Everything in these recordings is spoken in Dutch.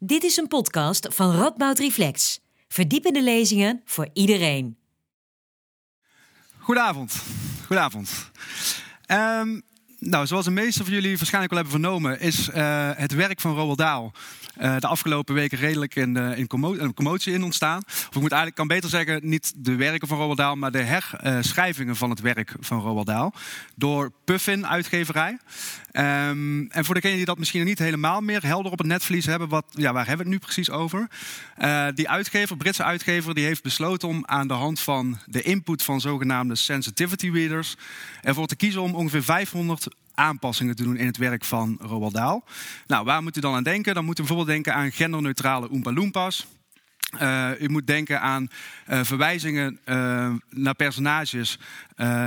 Dit is een podcast van Radboud Reflex. Verdiepende lezingen voor iedereen. Goedenavond. Goedenavond. Ehm, nou, zoals de meesten van jullie waarschijnlijk wel hebben vernomen, is uh, het werk van Roald Dahl uh, de afgelopen weken redelijk in, uh, in commo commotie in ontstaan. Of ik moet eigenlijk, kan beter zeggen, niet de werken van Roald Dahl, maar de herschrijvingen van het werk van Roald Dahl. Door Puffin uitgeverij. Um, en voor degenen die dat misschien niet helemaal meer helder op het netvlies hebben, wat, ja, waar hebben we het nu precies over? Uh, die uitgever, Britse uitgever, die heeft besloten om aan de hand van de input van zogenaamde sensitivity readers ervoor te kiezen om ongeveer 500 aanpassingen te doen in het werk van Roald Dahl. Nou, waar moet u dan aan denken? Dan moet u bijvoorbeeld denken aan genderneutrale Oompa Loompas. Uh, u moet denken aan uh, verwijzingen uh, naar personages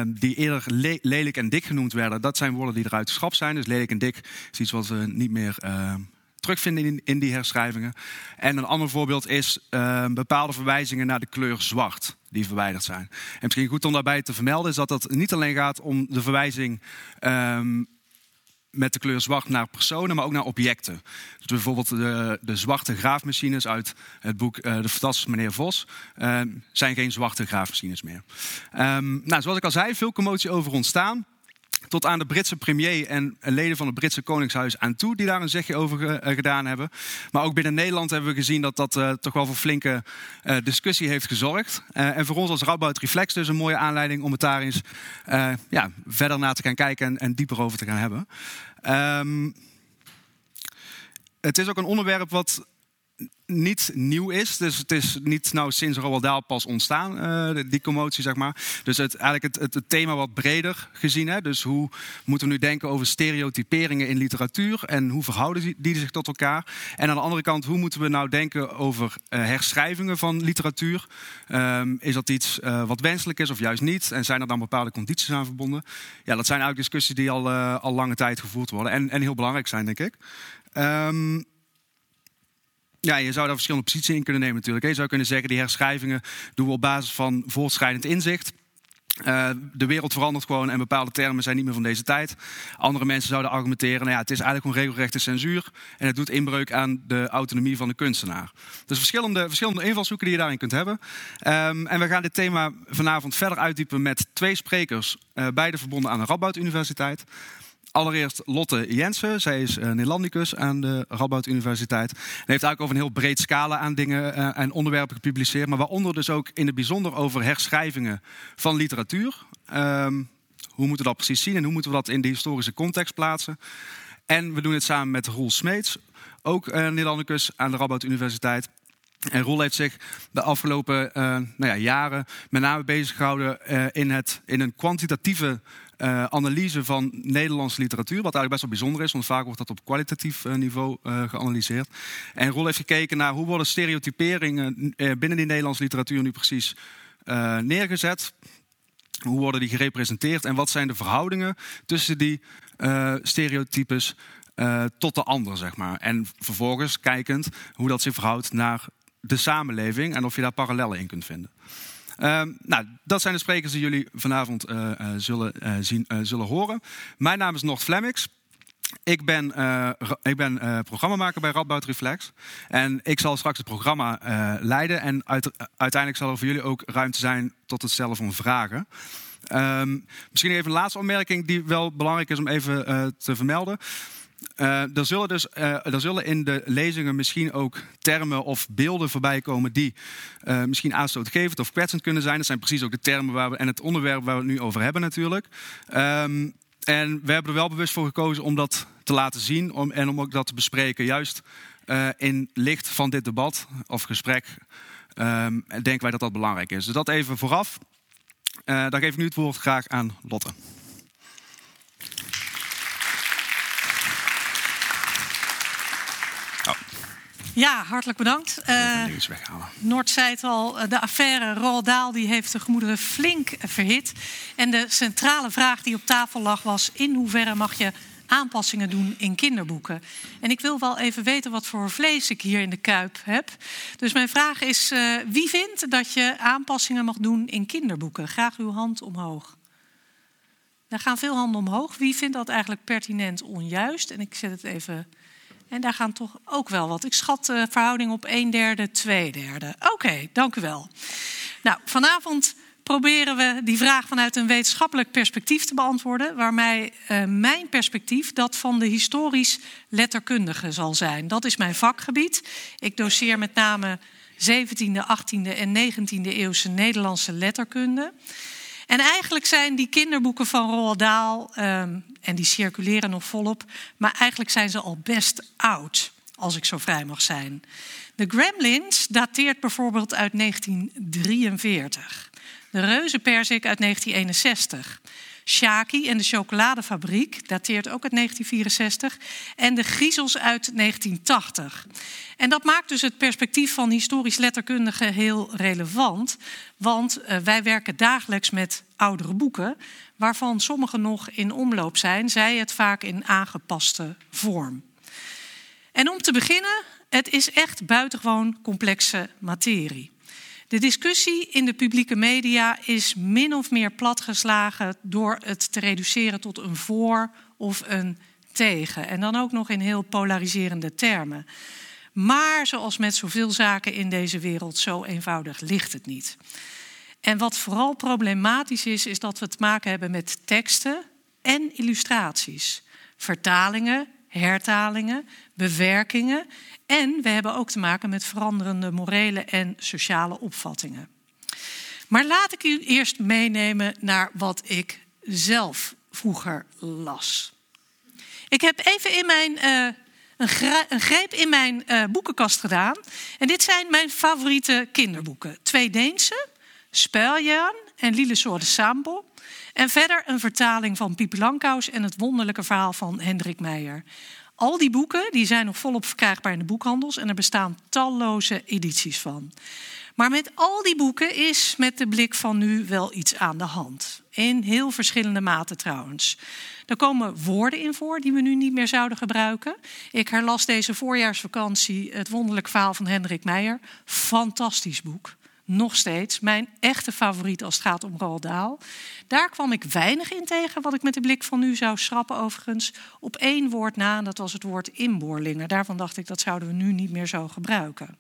die eerder le lelijk en dik genoemd werden. Dat zijn woorden die eruit geschrapt zijn. Dus lelijk en dik is iets wat we niet meer terugvinden in, in, die herschrijvingen. En een ander voorbeeld is bepaalde verwijzingen naar de kleur zwart die verwijderd zijn. En misschien goed om daarbij te vermelden is dat het niet alleen gaat om de verwijzing um, met de kleur zwart naar personen, maar ook naar objecten. Dus bijvoorbeeld de, de zwarte graafmachines uit het boek uh, De Fantastische Meneer Vos uh, zijn geen zwarte graafmachines meer. Um, nou, zoals ik al zei, veel commotie over ontstaan tot aan de Britse premier en leden van het Britse Koningshuis aan toe, die daar een zegje over uh, gedaan hebben. Maar ook binnen Nederland hebben we gezien dat dat uh, toch wel voor flinke uh, discussie heeft gezorgd. en voor ons als Radboud Reflex dus een mooie aanleiding om het daar eens ja, verder naar te gaan kijken en, dieper over te gaan hebben. Um, het is ook een onderwerp wat niet nieuw is. Dus het is niet nou sinds Roald Dahl pas ontstaan, uh, die commotie, zeg maar. Dus het, eigenlijk het, het, thema wat breder gezien. Hè? Dus hoe moeten we nu denken over stereotyperingen in literatuur en hoe verhouden die, zich tot elkaar? En aan de andere kant, hoe moeten we nou denken over uh, herschrijvingen van literatuur? Um, is dat iets uh, wat wenselijk is of juist niet? En zijn er dan bepaalde condities aan verbonden? Ja, dat zijn eigenlijk discussies die al, al lange tijd gevoerd worden en, en heel belangrijk zijn, denk ik. Um, ja, je zou daar verschillende posities in kunnen nemen natuurlijk. Je zou kunnen zeggen, die herschrijvingen doen we op basis van voortschrijdend inzicht. Uh, de wereld verandert gewoon en bepaalde termen zijn niet meer van deze tijd. Andere mensen zouden argumenteren, nou ja, het is eigenlijk gewoon regelrechte censuur en het doet inbreuk aan de autonomie van de kunstenaar. Dus verschillende, verschillende invalshoeken die je daarin kunt hebben. Um, en we gaan dit thema vanavond verder uitdiepen met twee sprekers, uh, beide verbonden aan de Radboud Universiteit. Allereerst Lotte Jensen. Zij is uh, Nederlandicus aan de Radboud Universiteit. En heeft eigenlijk over een heel breed scala aan dingen uh, en onderwerpen gepubliceerd. Maar waaronder dus ook in het bijzonder over herschrijvingen van literatuur. Um, hoe moeten we dat precies zien en hoe moeten we dat in de historische context plaatsen? En we doen het samen met Roel Smeets, ook uh, Nederlandicus aan de Radboud Universiteit. En Roel heeft zich de afgelopen uh, nou ja, jaren met name bezig gehouden uh, in, het, in een kwantitatieve uh, analyse van Nederlandse literatuur. Wat eigenlijk best wel bijzonder is, want vaak wordt dat op kwalitatief niveau geanalyseerd. En Rol heeft gekeken naar hoe worden stereotyperingen binnen die Nederlandse literatuur nu precies neergezet. Hoe worden die gerepresenteerd en wat zijn de verhoudingen tussen die stereotypes tot de ander, zeg maar. En vervolgens kijkend hoe dat zich verhoudt naar de samenleving en of je daar parallellen in kunt vinden. Um, nou, dat zijn de sprekers die jullie vanavond uh, uh, zullen, uh, zien, zullen horen. Mijn naam is Nocht Flemmix. Ik ben, ik ben programmamaker bij Radboud Reflex. En ik zal straks het programma leiden. En uit, uiteindelijk zal er voor jullie ook ruimte zijn tot het stellen van vragen. Um, misschien even een laatste opmerking die wel belangrijk is om even te vermelden. Uh, er, zullen dus, uh, er zullen in de lezingen misschien ook termen of beelden voorbij komen die uh, misschien aanstootgevend of kwetsend kunnen zijn. Dat zijn precies ook de termen waar we, en het onderwerp waar we het nu over hebben natuurlijk. Um, en we hebben er wel bewust voor gekozen om dat te laten zien om, en om ook dat te bespreken. Juist in licht van dit debat of gesprek um, denken wij dat dat belangrijk is. Dus dat even vooraf. dan geef ik nu het woord graag aan Lotte. Ja, hartelijk bedankt. Uh, Noord zei het al, de affaire Roald Dahl die heeft de gemoederen flink verhit. En de centrale vraag die op tafel lag was... in hoeverre mag je aanpassingen doen in kinderboeken? En ik wil wel even weten wat voor vlees ik hier in de kuip heb. Dus mijn vraag is, uh, wie vindt dat je aanpassingen mag doen in kinderboeken? Graag uw hand omhoog. Er gaan veel handen omhoog. Wie vindt dat eigenlijk pertinent onjuist? En ik zet het even En daar gaan toch ook wel wat. Ik schat de verhouding op 1 derde, 2 derde. Oké, dank u wel. Nou, vanavond proberen we die vraag vanuit een wetenschappelijk perspectief te beantwoorden. Waarmee uh, mijn perspectief dat van de historisch letterkundige zal zijn. Dat is mijn vakgebied. Ik doseer met name 17e, 18e en 19e eeuwse Nederlandse letterkunde. En eigenlijk zijn die kinderboeken van Roald Dahl, um, en die circuleren nog volop, maar eigenlijk zijn ze al best oud, als ik zo vrij mag zijn. De Gremlins dateert bijvoorbeeld uit 1943. De Reuzenperzik uit 1961. Shaki en de chocoladefabriek dateert ook uit 1964. En de Griezels uit 1980. En dat maakt dus het perspectief van historisch letterkundigen heel relevant. Want uh, wij werken dagelijks met oudere boeken, waarvan sommige nog in omloop zijn, zij het vaak in aangepaste vorm. En om te beginnen, het is echt buitengewoon complexe materie. De discussie in de publieke media is min of meer platgeslagen door het te reduceren tot een voor of een tegen. En dan ook nog in heel polariserende termen. Maar zoals met zoveel zaken in deze wereld, zo eenvoudig ligt het niet. En wat vooral problematisch is, is dat we te maken hebben met teksten en illustraties, vertalingen, hertalingen, bewerkingen en we hebben ook te maken met veranderende morele en sociale opvattingen. Maar laat ik u eerst meenemen naar wat ik zelf vroeger las. Ik heb even in mijn, uh, een, een, greep in mijn uh, boekenkast gedaan. En dit zijn mijn favoriete kinderboeken. Twee Deense, Speljaan en Lille Soorde Sambo. En verder een vertaling van Piep Lankaus en het wonderlijke verhaal van Hendrik Meijer. Al die boeken die zijn nog volop verkrijgbaar in de boekhandels en er bestaan talloze edities van. Maar met al die boeken is met de blik van nu wel iets aan de hand. In heel verschillende maten trouwens. Er komen woorden in voor die we nu niet meer zouden gebruiken. Ik herlas deze voorjaarsvakantie het wonderlijk verhaal van Hendrik Meijer. Fantastisch boek nog steeds mijn echte favoriet als het gaat om Roald. Daar kwam ik weinig in tegen, wat ik met de blik van nu zou schrappen overigens. Op één woord na, en dat was het woord inboorlingen. Daarvan dacht ik, dat zouden we nu niet meer zo gebruiken.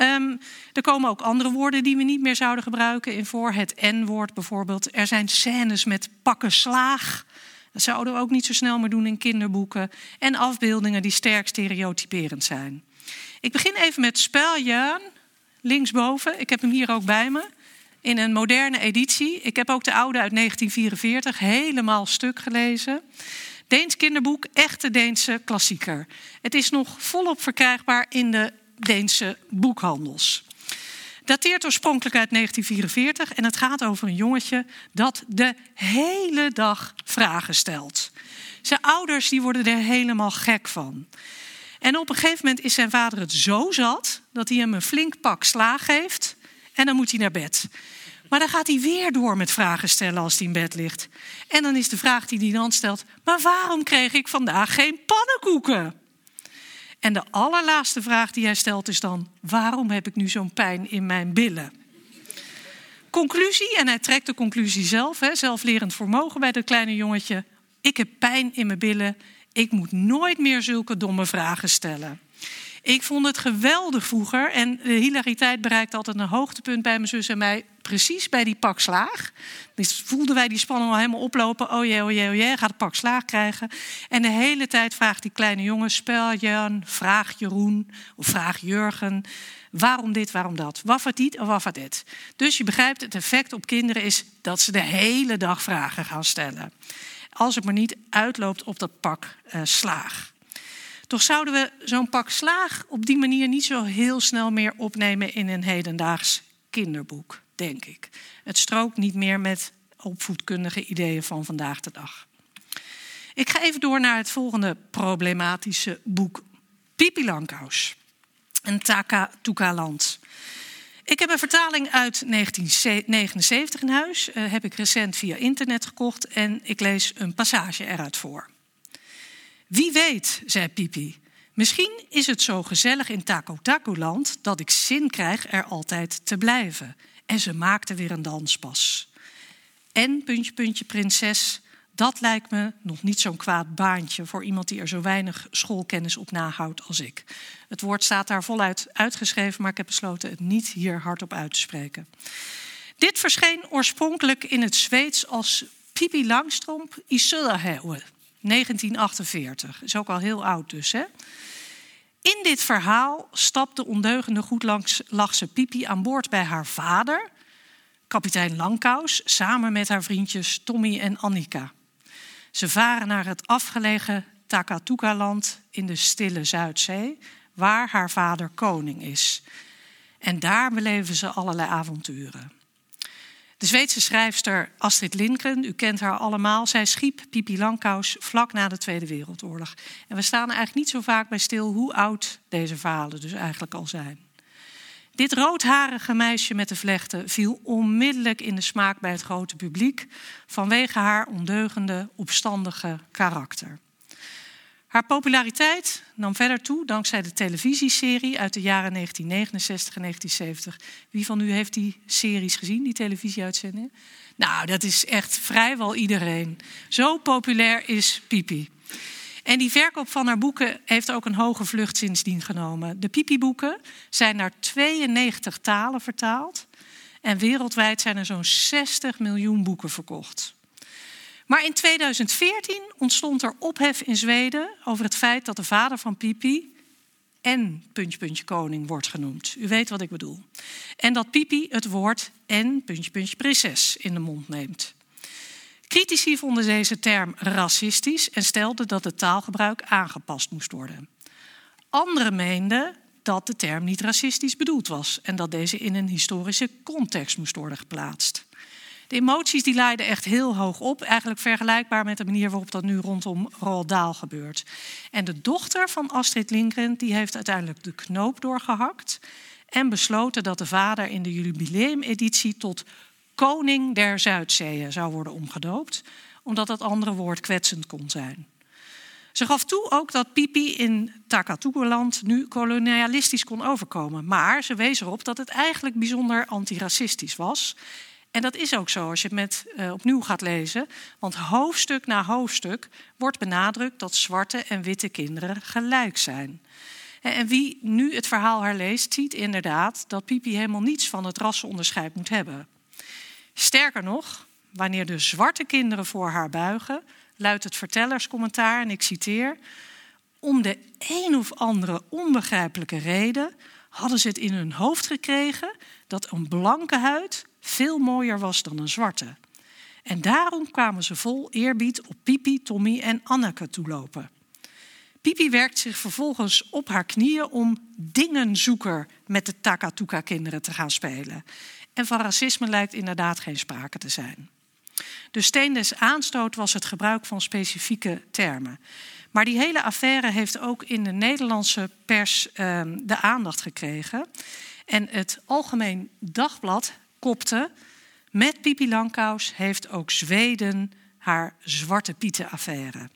Um, er komen ook andere woorden die we niet meer zouden gebruiken in voor. Het N-woord bijvoorbeeld. Er zijn scènes met pakken slaag. Dat zouden we ook niet zo snel meer doen in kinderboeken. En afbeeldingen die sterk stereotyperend zijn. Ik begin even met speljeun linksboven. Ik heb hem hier ook bij me. In een moderne editie. Ik heb ook de oude uit 1944 helemaal stuk gelezen. Deens kinderboek, echte Deense klassieker. Het is nog volop verkrijgbaar in de Deense boekhandels. Dateert oorspronkelijk uit 1944 en het gaat over een jongetje dat de hele dag vragen stelt. Zijn ouders die worden er helemaal gek van. En op een gegeven moment is zijn vader het zo zat dat hij hem een flink pak slaag geeft en dan moet hij naar bed. Maar dan gaat hij weer door met vragen stellen als hij in bed ligt. En dan is de vraag die hij dan stelt: maar waarom kreeg ik vandaag geen pannenkoeken? En de allerlaatste vraag die hij stelt is dan: waarom heb ik nu zo'n pijn in mijn billen? Conclusie, en hij trekt de conclusie zelf, hè, zelflerend vermogen bij dat kleine jongetje. Ik heb pijn in mijn billen ik moet nooit meer zulke domme vragen stellen. Ik vond het geweldig vroeger en de hilariteit bereikte altijd een hoogtepunt bij mijn zus en mij, precies bij die pak slaag. Dus voelden wij die spanning al helemaal oplopen. Oh jee, oh jee, oh jee, gaat een pak slaag krijgen. En de hele tijd vraagt die kleine jongen, spel Jan, vraag Jeroen of vraag Jurgen. Waarom dit, waarom dat? Waffert dit of waffert dit? Dus je begrijpt, het effect op kinderen is dat ze de hele dag vragen gaan stellen als het maar niet uitloopt op dat pak uh, slaag. Toch zouden we zo'n pak slaag op die manier niet zo heel snel meer opnemen in een hedendaags kinderboek, denk ik. Het strookt niet meer met opvoedkundige ideeën van vandaag de dag. Ik ga even door naar het volgende problematische boek. Pipi Langkous en Taka Tukaland. Ik heb een vertaling uit 1979 in huis. Uh, heb ik recent via internet gekocht en ik lees een passage eruit voor. Wie weet, zei Pipi. Misschien is het zo gezellig in Taco Taco-land dat ik zin krijg er altijd te blijven. En ze maakte weer een danspas. En, puntje, puntje, prinses, Dat lijkt me nog niet zo'n kwaad baantje voor iemand die er zo weinig schoolkennis op nahoudt als ik. Het woord staat daar voluit uitgeschreven, maar ik heb besloten het niet hier hardop uit te spreken. Dit verscheen oorspronkelijk in het Zweeds als Pipi Langstromp i Söderhäue, 1948. Is ook al heel oud dus, hè? In dit verhaal stapt de ondeugende goedlachse Pipi aan boord bij haar vader, kapitein Langkous, samen met haar vriendjes Tommy en Annika. Ze varen naar het afgelegen Takatuka-land in de stille Zuidzee, waar haar vader koning is. En daar beleven ze allerlei avonturen. De Zweedse schrijfster Astrid Lindgren, u kent haar allemaal, zij schiep Pipi Langkous vlak na de Tweede Wereldoorlog. En we staan er eigenlijk niet zo vaak bij stil hoe oud deze verhalen dus eigenlijk al zijn. Dit roodharige meisje met de vlechten viel onmiddellijk in de smaak bij het grote publiek vanwege haar ondeugende, opstandige karakter. Haar populariteit nam verder toe dankzij de televisieserie uit de jaren 1969 en 1970. Wie van u heeft die series gezien, die televisieuitzendingen? Nou, dat is echt vrijwel iedereen. Zo populair is Pipi. En die verkoop van haar boeken heeft ook een hoge vlucht sindsdien genomen. De Pipi-boeken zijn naar 92 talen vertaald. En wereldwijd zijn er zo'n 60 miljoen boeken verkocht. Maar in 2014 ontstond er ophef in Zweden over het feit dat de vader van Pipi en puntje puntje koning wordt genoemd. U weet wat ik bedoel. En dat Pipi het woord en puntje puntje prinses in de mond neemt. Critici vonden deze term racistisch en stelden dat het taalgebruik aangepast moest worden. Anderen meenden dat de term niet racistisch bedoeld was en dat deze in een historische context moest worden geplaatst. De emoties die leiden echt heel hoog op, eigenlijk vergelijkbaar met de manier waarop dat nu rondom Roald Dahl gebeurt. En de dochter van Astrid Lindgren die heeft uiteindelijk de knoop doorgehakt en besloten dat de vader in de jubileumeditie tot koning der Zuidzeeën zou worden omgedoopt, omdat dat andere woord kwetsend kon zijn. Ze gaf toe ook dat Pipi in Takatugeland nu kolonialistisch kon overkomen. Maar ze wees erop dat het eigenlijk bijzonder antiracistisch was. En dat is ook zo als je het met, uh, opnieuw gaat lezen. Want hoofdstuk na hoofdstuk wordt benadrukt dat zwarte en witte kinderen gelijk zijn. En wie nu het verhaal herleest, ziet inderdaad dat Pipi helemaal niets van het rassenonderscheid moet hebben. Sterker nog, wanneer de zwarte kinderen voor haar buigen, luidt het vertellerscommentaar, en ik citeer: Om de een of andere onbegrijpelijke reden hadden ze het in hun hoofd gekregen dat een blanke huid veel mooier was dan een zwarte. En daarom kwamen ze vol eerbied op Pipi, Tommy en Anneke toelopen. Pipi werkt zich vervolgens op haar knieën om dingenzoeker met de Takatuka-kinderen te gaan spelen. En van racisme lijkt inderdaad geen sprake te zijn. De steen des aanstoot was het gebruik van specifieke termen. Maar die hele affaire heeft ook in de Nederlandse pers uh, de aandacht gekregen. En het Algemeen Dagblad kopte... met Pipi Langkous heeft ook Zweden haar Zwarte Pieten-affaire.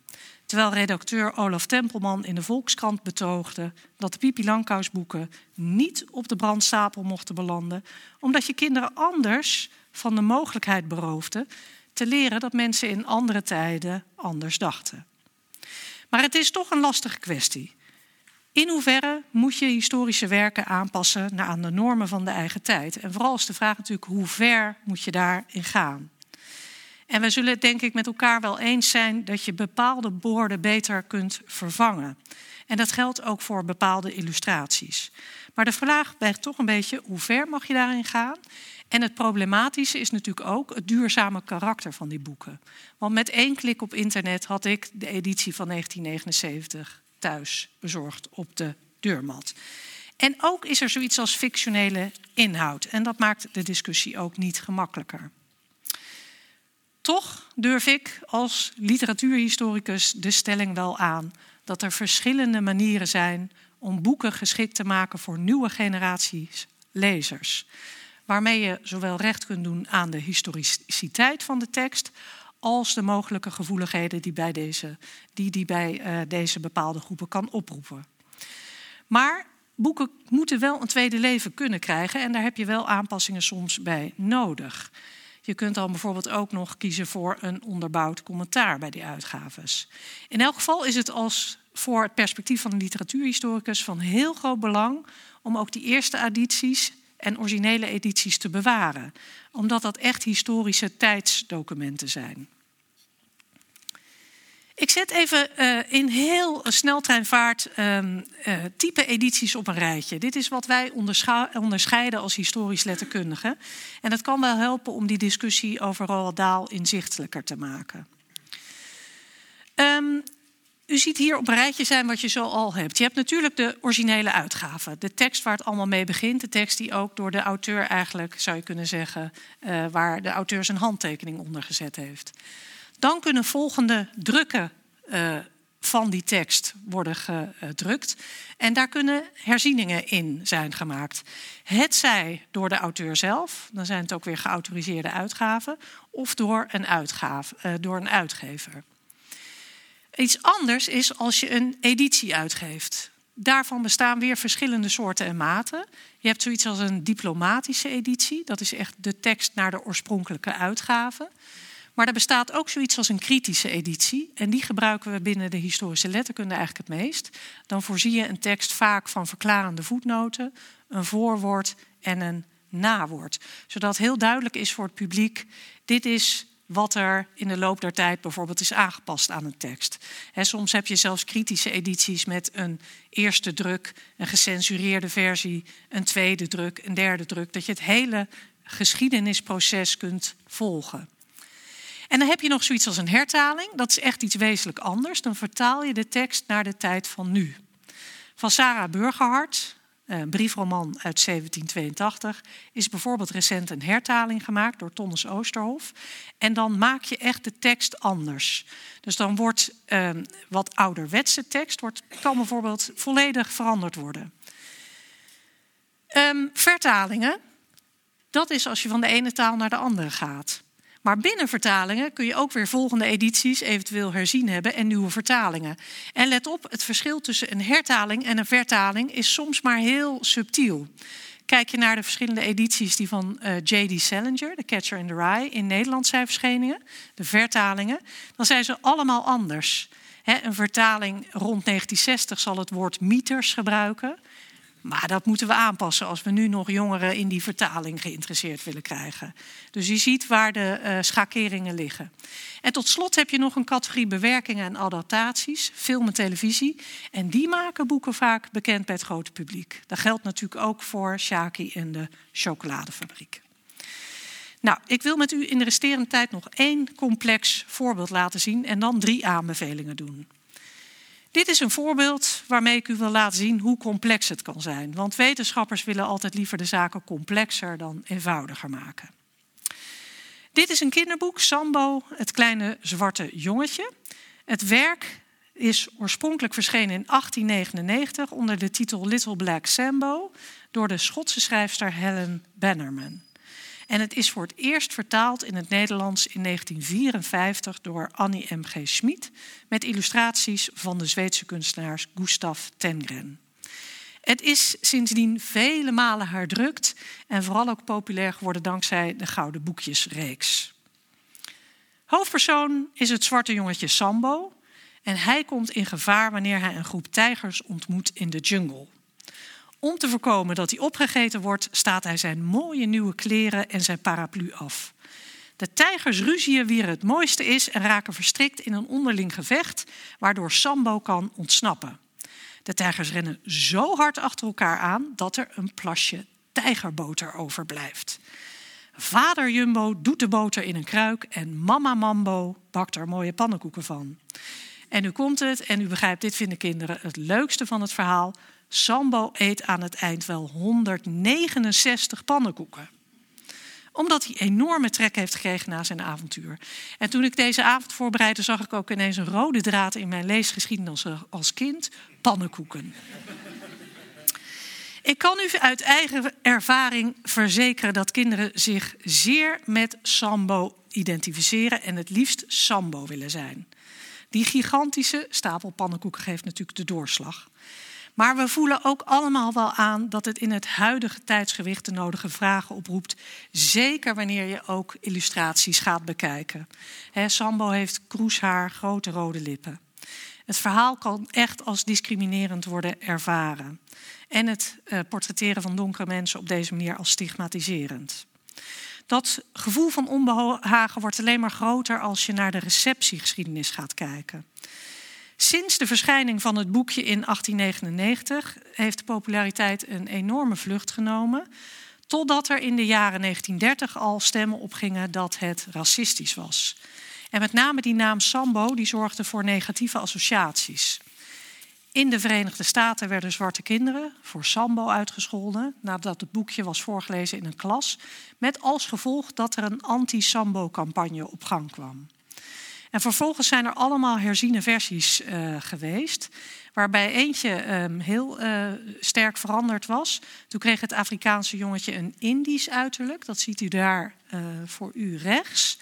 Terwijl redacteur Olaf Tempelman in de Volkskrant betoogde dat de Pipi boeken niet op de brandstapel mochten belanden, omdat je kinderen anders van de mogelijkheid beroofde te leren dat mensen in andere tijden anders dachten. Maar het is toch een lastige kwestie. In hoeverre moet je historische werken aanpassen naar aan de normen van de eigen tijd? En vooral is de vraag natuurlijk hoe ver moet je daarin gaan? En we zullen het denk ik met elkaar wel eens zijn dat je bepaalde borden beter kunt vervangen. En dat geldt ook voor bepaalde illustraties. Maar de vraag blijft toch een beetje hoe ver mag je daarin gaan? En het problematische is natuurlijk ook het duurzame karakter van die boeken. Want met één klik op internet had ik de editie van 1979 thuis bezorgd op de deurmat. En ook is er zoiets als fictionele inhoud. En dat maakt de discussie ook niet gemakkelijker. Toch durf ik als literatuurhistoricus de stelling wel aan dat er verschillende manieren zijn om boeken geschikt te maken voor nieuwe generaties lezers. Waarmee je zowel recht kunt doen aan de historiciteit van de tekst als de mogelijke gevoeligheden die, bij deze, die, die bij uh, deze bepaalde groepen kan oproepen. Maar boeken moeten wel een tweede leven kunnen krijgen en daar heb je wel aanpassingen soms bij nodig. Je kunt dan bijvoorbeeld ook nog kiezen voor een onderbouwd commentaar bij die uitgaves. In elk geval is het als voor het perspectief van een literatuurhistoricus van heel groot belang om ook die eerste edities en originele edities te bewaren, omdat dat echt historische tijdsdocumenten zijn. Ik zet even uh, in heel sneltreinvaart um, type edities op een rijtje. Dit is wat wij onderscheiden als historisch letterkundigen. En dat kan wel helpen om die discussie over Roald Dahl inzichtelijker te maken. Um, u ziet hier op een rijtje zijn wat je zo al hebt. Je hebt natuurlijk de originele uitgave. De tekst waar het allemaal mee begint. De tekst die ook door de auteur eigenlijk, zou je kunnen zeggen... Uh, waar de auteur zijn handtekening onder gezet heeft. Dan kunnen volgende drukken uh, van die tekst worden gedrukt. En daar kunnen herzieningen in zijn gemaakt. Het zij door de auteur zelf, dan zijn het ook weer geautoriseerde uitgaven, of door een, uh, door een uitgever. Iets anders is als je een editie uitgeeft. Daarvan bestaan weer verschillende soorten en maten. Je hebt zoiets als een diplomatische editie. Dat is echt de tekst naar de oorspronkelijke uitgave. Maar er bestaat ook zoiets als een kritische editie. En die gebruiken we binnen de historische letterkunde eigenlijk het meest. Dan voorzie je een tekst vaak van verklarende voetnoten, een voorwoord en een nawoord. Zodat heel duidelijk is voor het publiek: dit is wat er in de loop der tijd bijvoorbeeld is aangepast aan een tekst. soms heb je zelfs kritische edities met een eerste druk, een gecensureerde versie, een tweede druk, een derde druk, dat je het hele geschiedenisproces kunt volgen. En dan heb je nog zoiets als een hertaling. Dat is echt iets wezenlijk anders. Dan vertaal je de tekst naar de tijd van nu. Van Sarah Burgerhart, een briefroman uit 1782, is bijvoorbeeld recent een hertaling gemaakt door Thomas Oosterhof. En dan maak je echt de tekst anders. Dus dan wordt uh, wat ouderwetse tekst, wordt, kan bijvoorbeeld volledig veranderd worden. Um, vertalingen, dat is als je van de ene taal naar de andere gaat. Maar binnen vertalingen kun je ook weer volgende edities eventueel herzien hebben en nieuwe vertalingen. En let op, het verschil tussen een hertaling en een vertaling is soms maar heel subtiel. Kijk je naar de verschillende edities die van eh, J.D. Salinger, The Catcher in the Rye, in Nederland zijn verschenen, de vertalingen, dan zijn ze allemaal anders. een vertaling rond 1960 zal het woord mieters gebruiken. Maar dat moeten we aanpassen als we nu nog jongeren in die vertaling geïnteresseerd willen krijgen. Dus je ziet waar de uh, schakeringen liggen. En tot slot heb je nog een categorie bewerkingen en adaptaties, film en televisie. En die maken boeken vaak bekend bij het grote publiek. Dat geldt natuurlijk ook voor Shaki en de chocoladefabriek. Nou, ik wil met u in de resterende tijd nog één complex voorbeeld laten zien en dan drie aanbevelingen doen. Dit is een voorbeeld waarmee ik u wil laten zien hoe complex het kan zijn. Want wetenschappers willen altijd liever de zaken complexer dan eenvoudiger maken. Dit is een kinderboek, Sambo, het kleine zwarte jongetje. Het werk is oorspronkelijk verschenen in 1899 onder de titel Little Black Sambo door de Schotse schrijfster Helen Bannerman. En het is voor het eerst vertaald in het Nederlands in 1954 door Annie M. G. Schmid met illustraties van de Zweedse kunstenaars Gustav Tengren. Het is sindsdien vele malen herdrukt en vooral ook populair geworden dankzij de Gouden Boekjesreeks. Hoofdpersoon is het zwarte jongetje Sambo en hij komt in gevaar wanneer hij een groep tijgers ontmoet in de jungle. Om te voorkomen dat hij opgegeten wordt, staat hij zijn mooie nieuwe kleren en zijn paraplu af. De tijgers ruzien wie er het mooiste is en raken verstrikt in een onderling gevecht, waardoor Sambo kan ontsnappen. De tijgers rennen zo hard achter elkaar aan dat er een plasje tijgerboter overblijft. Vader Jumbo doet de boter in een kruik en mama Mambo bakt er mooie pannenkoeken van. En nu komt het, en u begrijpt, dit vinden kinderen het leukste van het verhaal. Sambo eet aan het eind wel 169 pannenkoeken omdat hij enorme trek heeft gekregen na zijn avontuur. En toen ik deze avond voorbereidde, zag ik ook ineens een rode draad in mijn leesgeschiedenis als kind: pannenkoeken. Ik kan u uit eigen ervaring verzekeren dat kinderen zich zeer met Sambo identificeren en het liefst Sambo willen zijn. Die gigantische stapel pannenkoeken geeft natuurlijk de doorslag. Maar we voelen ook allemaal wel aan dat het in het huidige tijdsgewicht de nodige vragen oproept. Zeker wanneer je ook illustraties gaat bekijken. Sambo heeft kroeshaar, grote rode lippen. Het verhaal kan echt als discriminerend worden ervaren. En het uh, portretteren van donkere mensen op deze manier als stigmatiserend. Dat gevoel van onbehagen wordt alleen maar groter als je naar de receptiegeschiedenis gaat kijken. Sinds de verschijning van het boekje in 1899 heeft de populariteit een enorme vlucht genomen. Totdat er in de jaren 1930 al stemmen opgingen dat het racistisch was. En met name die naam Sambo die zorgde voor negatieve associaties. In de Verenigde Staten werden zwarte kinderen voor Sambo uitgescholden nadat het boekje was voorgelezen in een klas, met als gevolg dat er een anti-Sambo-campagne op gang kwam. En vervolgens zijn er allemaal herziene versies uh, geweest, waarbij eentje um, heel uh, sterk veranderd was. Toen kreeg het Afrikaanse jongetje een Indisch uiterlijk, dat ziet u daar uh, voor u rechts.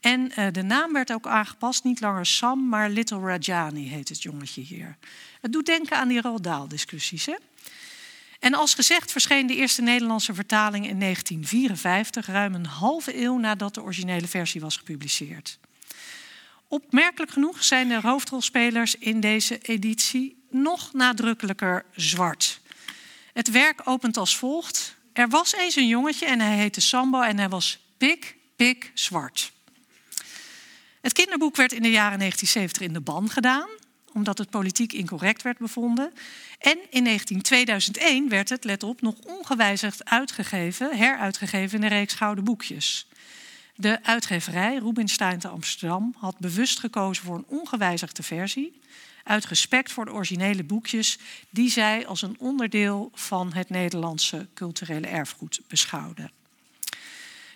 En de naam werd ook aangepast, niet langer Sam, maar Little Rajani heet het jongetje hier. Het doet denken aan die Roald discussies Hè? En als gezegd verscheen de eerste Nederlandse vertaling in 1954, ruim een halve eeuw nadat de originele versie was gepubliceerd. Opmerkelijk genoeg zijn de hoofdrolspelers in deze editie nog nadrukkelijker zwart. Het werk opent als volgt. Er was eens een jongetje en hij heette Sambo en hij was pik, pik zwart. Het kinderboek werd in de jaren 1970 in de ban gedaan, omdat het politiek incorrect werd bevonden. En in 19, 2001 werd het, let op, nog ongewijzigd uitgegeven, heruitgegeven in de reeks Gouden Boekjes. De uitgeverij Rubinstein te Amsterdam had bewust gekozen voor een ongewijzigde versie. Uit respect voor de originele boekjes die zij als een onderdeel van het Nederlandse culturele erfgoed beschouwden.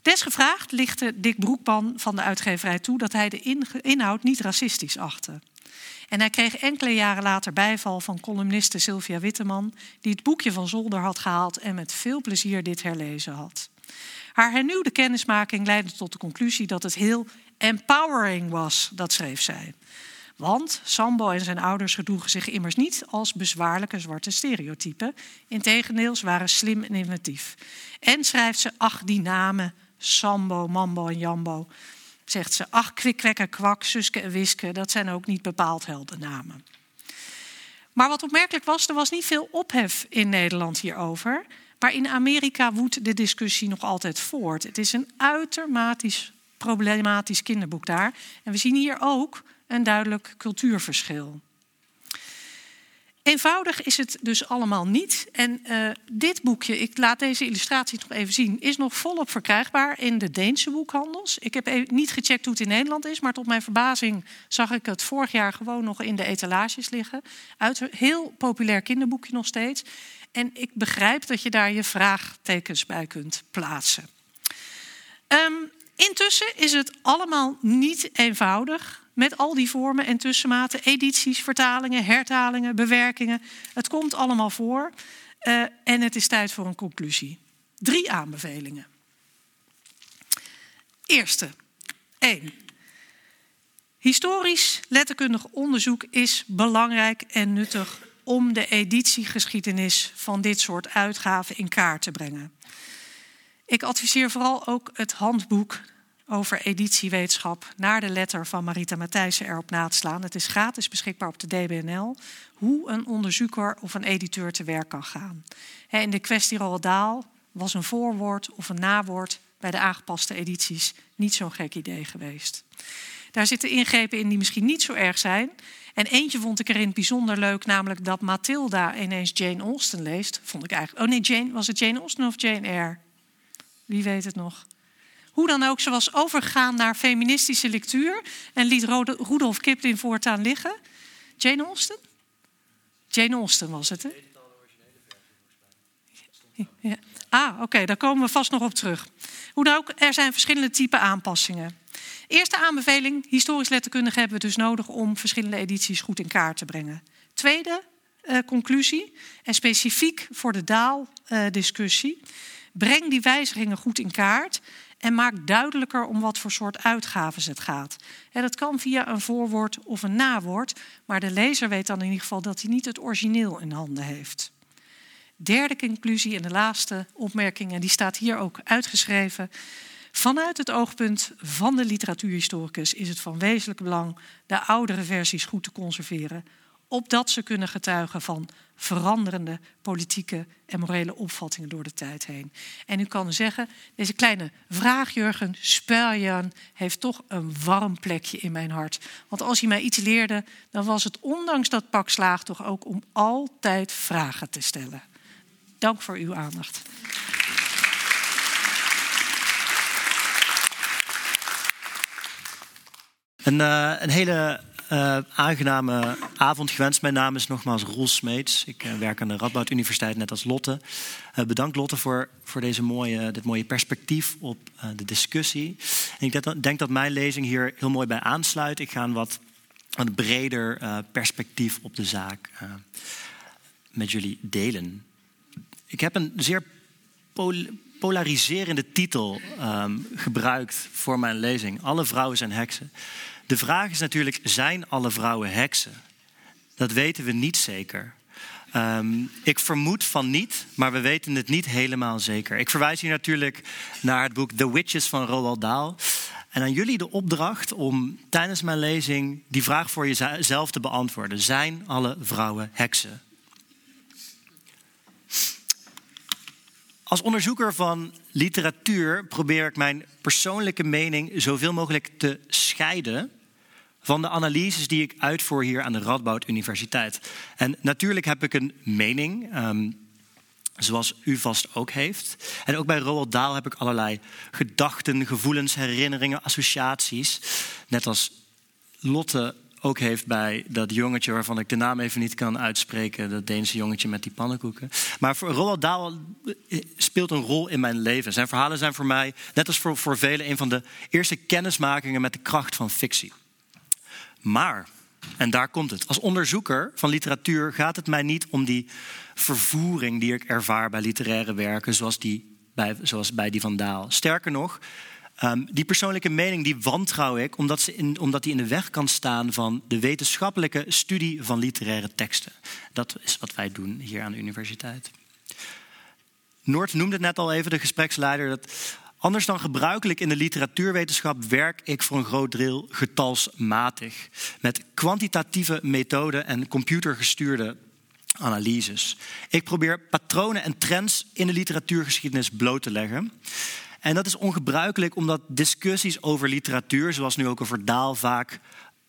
Desgevraagd lichtte Dick Broekman van de uitgeverij toe dat hij de inhoud niet racistisch achtte. En hij kreeg enkele jaren later bijval van columniste Sylvia Witteman, die het boekje van Zolder had gehaald en met veel plezier dit herlezen had. Haar hernieuwde kennismaking leidde tot de conclusie dat het heel empowering was, dat schreef zij. Want Sambo en zijn ouders gedroegen zich immers niet als bezwaarlijke zwarte stereotypen. Integendeel, ze waren slim en inventief. En schrijft ze, ach, die namen, Sambo, Mambo en Jambo. Zegt ze, ach, kwikkwekker, kwak, Suske en Wiske, dat zijn ook niet bepaald heldennamen. Maar wat opmerkelijk was, er was niet veel ophef in Nederland hierover. Maar in Amerika woedt de discussie nog altijd voort. Het is een uitermate problematisch kinderboek daar. En we zien hier ook een duidelijk cultuurverschil. Eenvoudig is het dus allemaal niet. En uh, dit boekje, ik laat deze illustratie nog even zien, is nog volop verkrijgbaar in de Deense boekhandels. Ik heb niet gecheckt hoe het in Nederland is, maar tot mijn verbazing zag ik het vorig jaar gewoon nog in de etalages liggen. Uit heel populair kinderboekje nog steeds. En ik begrijp dat je daar je vraagtekens bij kunt plaatsen. Um, intussen is het allemaal niet eenvoudig met al die vormen en tussenmaten, edities, vertalingen, hertalingen, bewerkingen. Het komt allemaal voor uh, en het is tijd voor een conclusie. Drie aanbevelingen. Eerste, één. Historisch letterkundig onderzoek is belangrijk en nuttig om de editiegeschiedenis van dit soort uitgaven in kaart te brengen. Ik adviseer vooral ook het handboek over editiewetenschap naar de letter van Marita Matthijssen erop na te slaan. Het is gratis beschikbaar op de DBNL. Hoe een onderzoeker of een editeur te werk kan gaan. In de kwestie Roald Dahl was een voorwoord of een nawoord bij de aangepaste edities niet zo'n gek idee geweest. Daar zitten ingrepen in die misschien niet zo erg zijn. En eentje vond ik erin bijzonder leuk, namelijk dat Mathilda ineens Jane Austen leest. Vond ik eigenlijk. Oh nee, Jane, was het Jane Austen of Jane Eyre? Wie weet het nog? Hoe dan ook, ze was overgegaan naar feministische lectuur en liet Rudolf Kipling voortaan liggen. Jane Austen? Jane Austen was het, hè? Ja. Ah, oké, daar komen we vast nog op terug. Hoe dan ook, er zijn verschillende type aanpassingen. Eerste aanbeveling, historisch letterkundige hebben we dus nodig om verschillende edities goed in kaart te brengen. Tweede uh, conclusie, en specifiek voor de daaldiscussie. Uh, Breng die wijzigingen goed in kaart en maak duidelijker om wat voor soort uitgaven het gaat. En dat kan via een voorwoord of een nawoord, maar de lezer weet dan in ieder geval dat hij niet het origineel in handen heeft. Derde conclusie en de laatste opmerking, en die staat hier ook uitgeschreven. Vanuit het oogpunt van de literatuurhistoricus is het van wezenlijk belang de oudere versies goed te conserveren, opdat ze kunnen getuigen van veranderende politieke en morele opvattingen door de tijd heen. En u kan zeggen, deze kleine vraag, Jurgen Speljan, heeft toch een warm plekje in mijn hart. Want als hij mij iets leerde, dan was het ondanks dat pak slaag toch ook om altijd vragen te stellen. Dank voor uw aandacht. Een, uh, een hele uh, aangename avond gewenst. Mijn naam is nogmaals Roel Smeets. Ik uh, werk aan de Radboud Universiteit, net als Lotte. Bedankt Lotte voor, voor deze mooie, dit mooie perspectief op de discussie. En ik denk, denk, dat mijn lezing hier heel mooi bij aansluit. Ik ga een wat een breder perspectief op de zaak met jullie delen. Ik heb een zeer pol polariserende titel um, gebruikt voor mijn lezing. Alle vrouwen zijn heksen. De vraag is natuurlijk, zijn alle vrouwen heksen? Dat weten we niet zeker. Um, ik vermoed van niet, maar we weten het niet helemaal zeker. Ik verwijs hier natuurlijk naar het boek The Witches van Roald Dahl. En aan jullie de opdracht om tijdens mijn lezing die vraag voor jezelf te beantwoorden. Zijn alle vrouwen heksen? Als onderzoeker van literatuur probeer ik mijn persoonlijke mening zoveel mogelijk te scheiden van de analyses die ik uitvoer hier aan de Radboud Universiteit. En natuurlijk heb ik een mening, um, zoals u vast ook heeft. En ook bij Roald Dahl heb ik allerlei gedachten, gevoelens, herinneringen, associaties. Net als Lotte ook heeft bij dat jongetje waarvan ik de naam even niet kan uitspreken, dat Deense jongetje met die pannenkoeken. Maar voor Roald Dahl eh, speelt een rol in mijn leven. Zijn verhalen zijn voor mij, net als voor, voor velen, een van de eerste kennismakingen met de kracht van fictie. Maar, en daar komt het, als onderzoeker van literatuur gaat het mij niet om die vervoering die ik ervaar bij literaire werken, zoals, die, bij, zoals bij die van Daal. Sterker nog, um, die persoonlijke mening die wantrouw ik omdat, ze in, omdat die in de weg kan staan van de wetenschappelijke studie van literaire teksten. Dat is wat wij doen hier aan de universiteit. Noord noemde het net al even, de gespreksleider, dat Anders dan gebruikelijk in de literatuurwetenschap werk ik voor een groot deel getalsmatig. Met kwantitatieve methoden en computergestuurde analyses. Ik probeer patronen en trends in de literatuurgeschiedenis bloot te leggen. En dat is ongebruikelijk omdat discussies over literatuur, zoals nu ook over Daal, vaak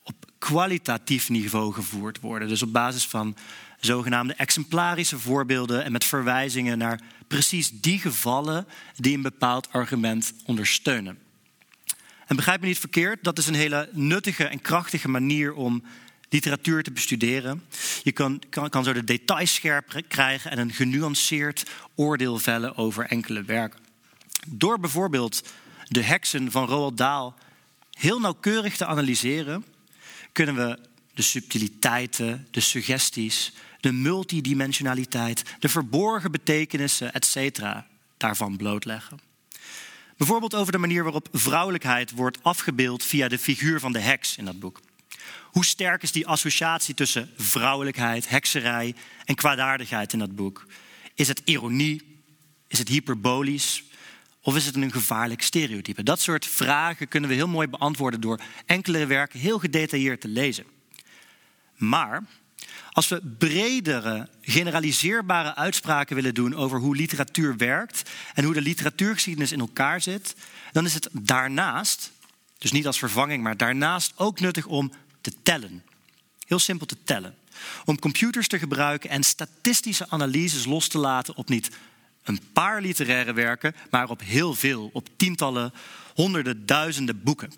op kwalitatief niveau gevoerd worden. Dus op basis van zogenaamde exemplarische voorbeelden en met verwijzingen naar precies die gevallen die een bepaald argument ondersteunen. En begrijp me niet verkeerd, dat is een hele nuttige en krachtige manier om literatuur te bestuderen. Je kan, kan, kan zo de details scherp krijgen en een genuanceerd oordeel vellen over enkele werken. Door bijvoorbeeld de heksen van Roald Dahl heel nauwkeurig te analyseren, kunnen we de subtiliteiten, de suggesties, de multidimensionaliteit, de verborgen betekenissen, etc. daarvan blootleggen. Bijvoorbeeld over de manier waarop vrouwelijkheid wordt afgebeeld via de figuur van de heks in dat boek. Hoe sterk is die associatie tussen vrouwelijkheid, hekserij en kwaadaardigheid in dat boek? Is het ironie? Is het hyperbolisch? Of is het een gevaarlijk stereotype? Dat soort vragen kunnen we heel mooi beantwoorden door enkele werken heel gedetailleerd te lezen. Maar als we bredere, generaliseerbare uitspraken willen doen over hoe literatuur werkt en hoe de literatuurgeschiedenis in elkaar zit, dan is het daarnaast, dus niet als vervanging, maar daarnaast ook nuttig om te tellen. Heel simpel te tellen. Om computers te gebruiken en statistische analyses los te laten op niet een paar literaire werken, maar op heel veel, op tientallen, honderden, duizenden boeken.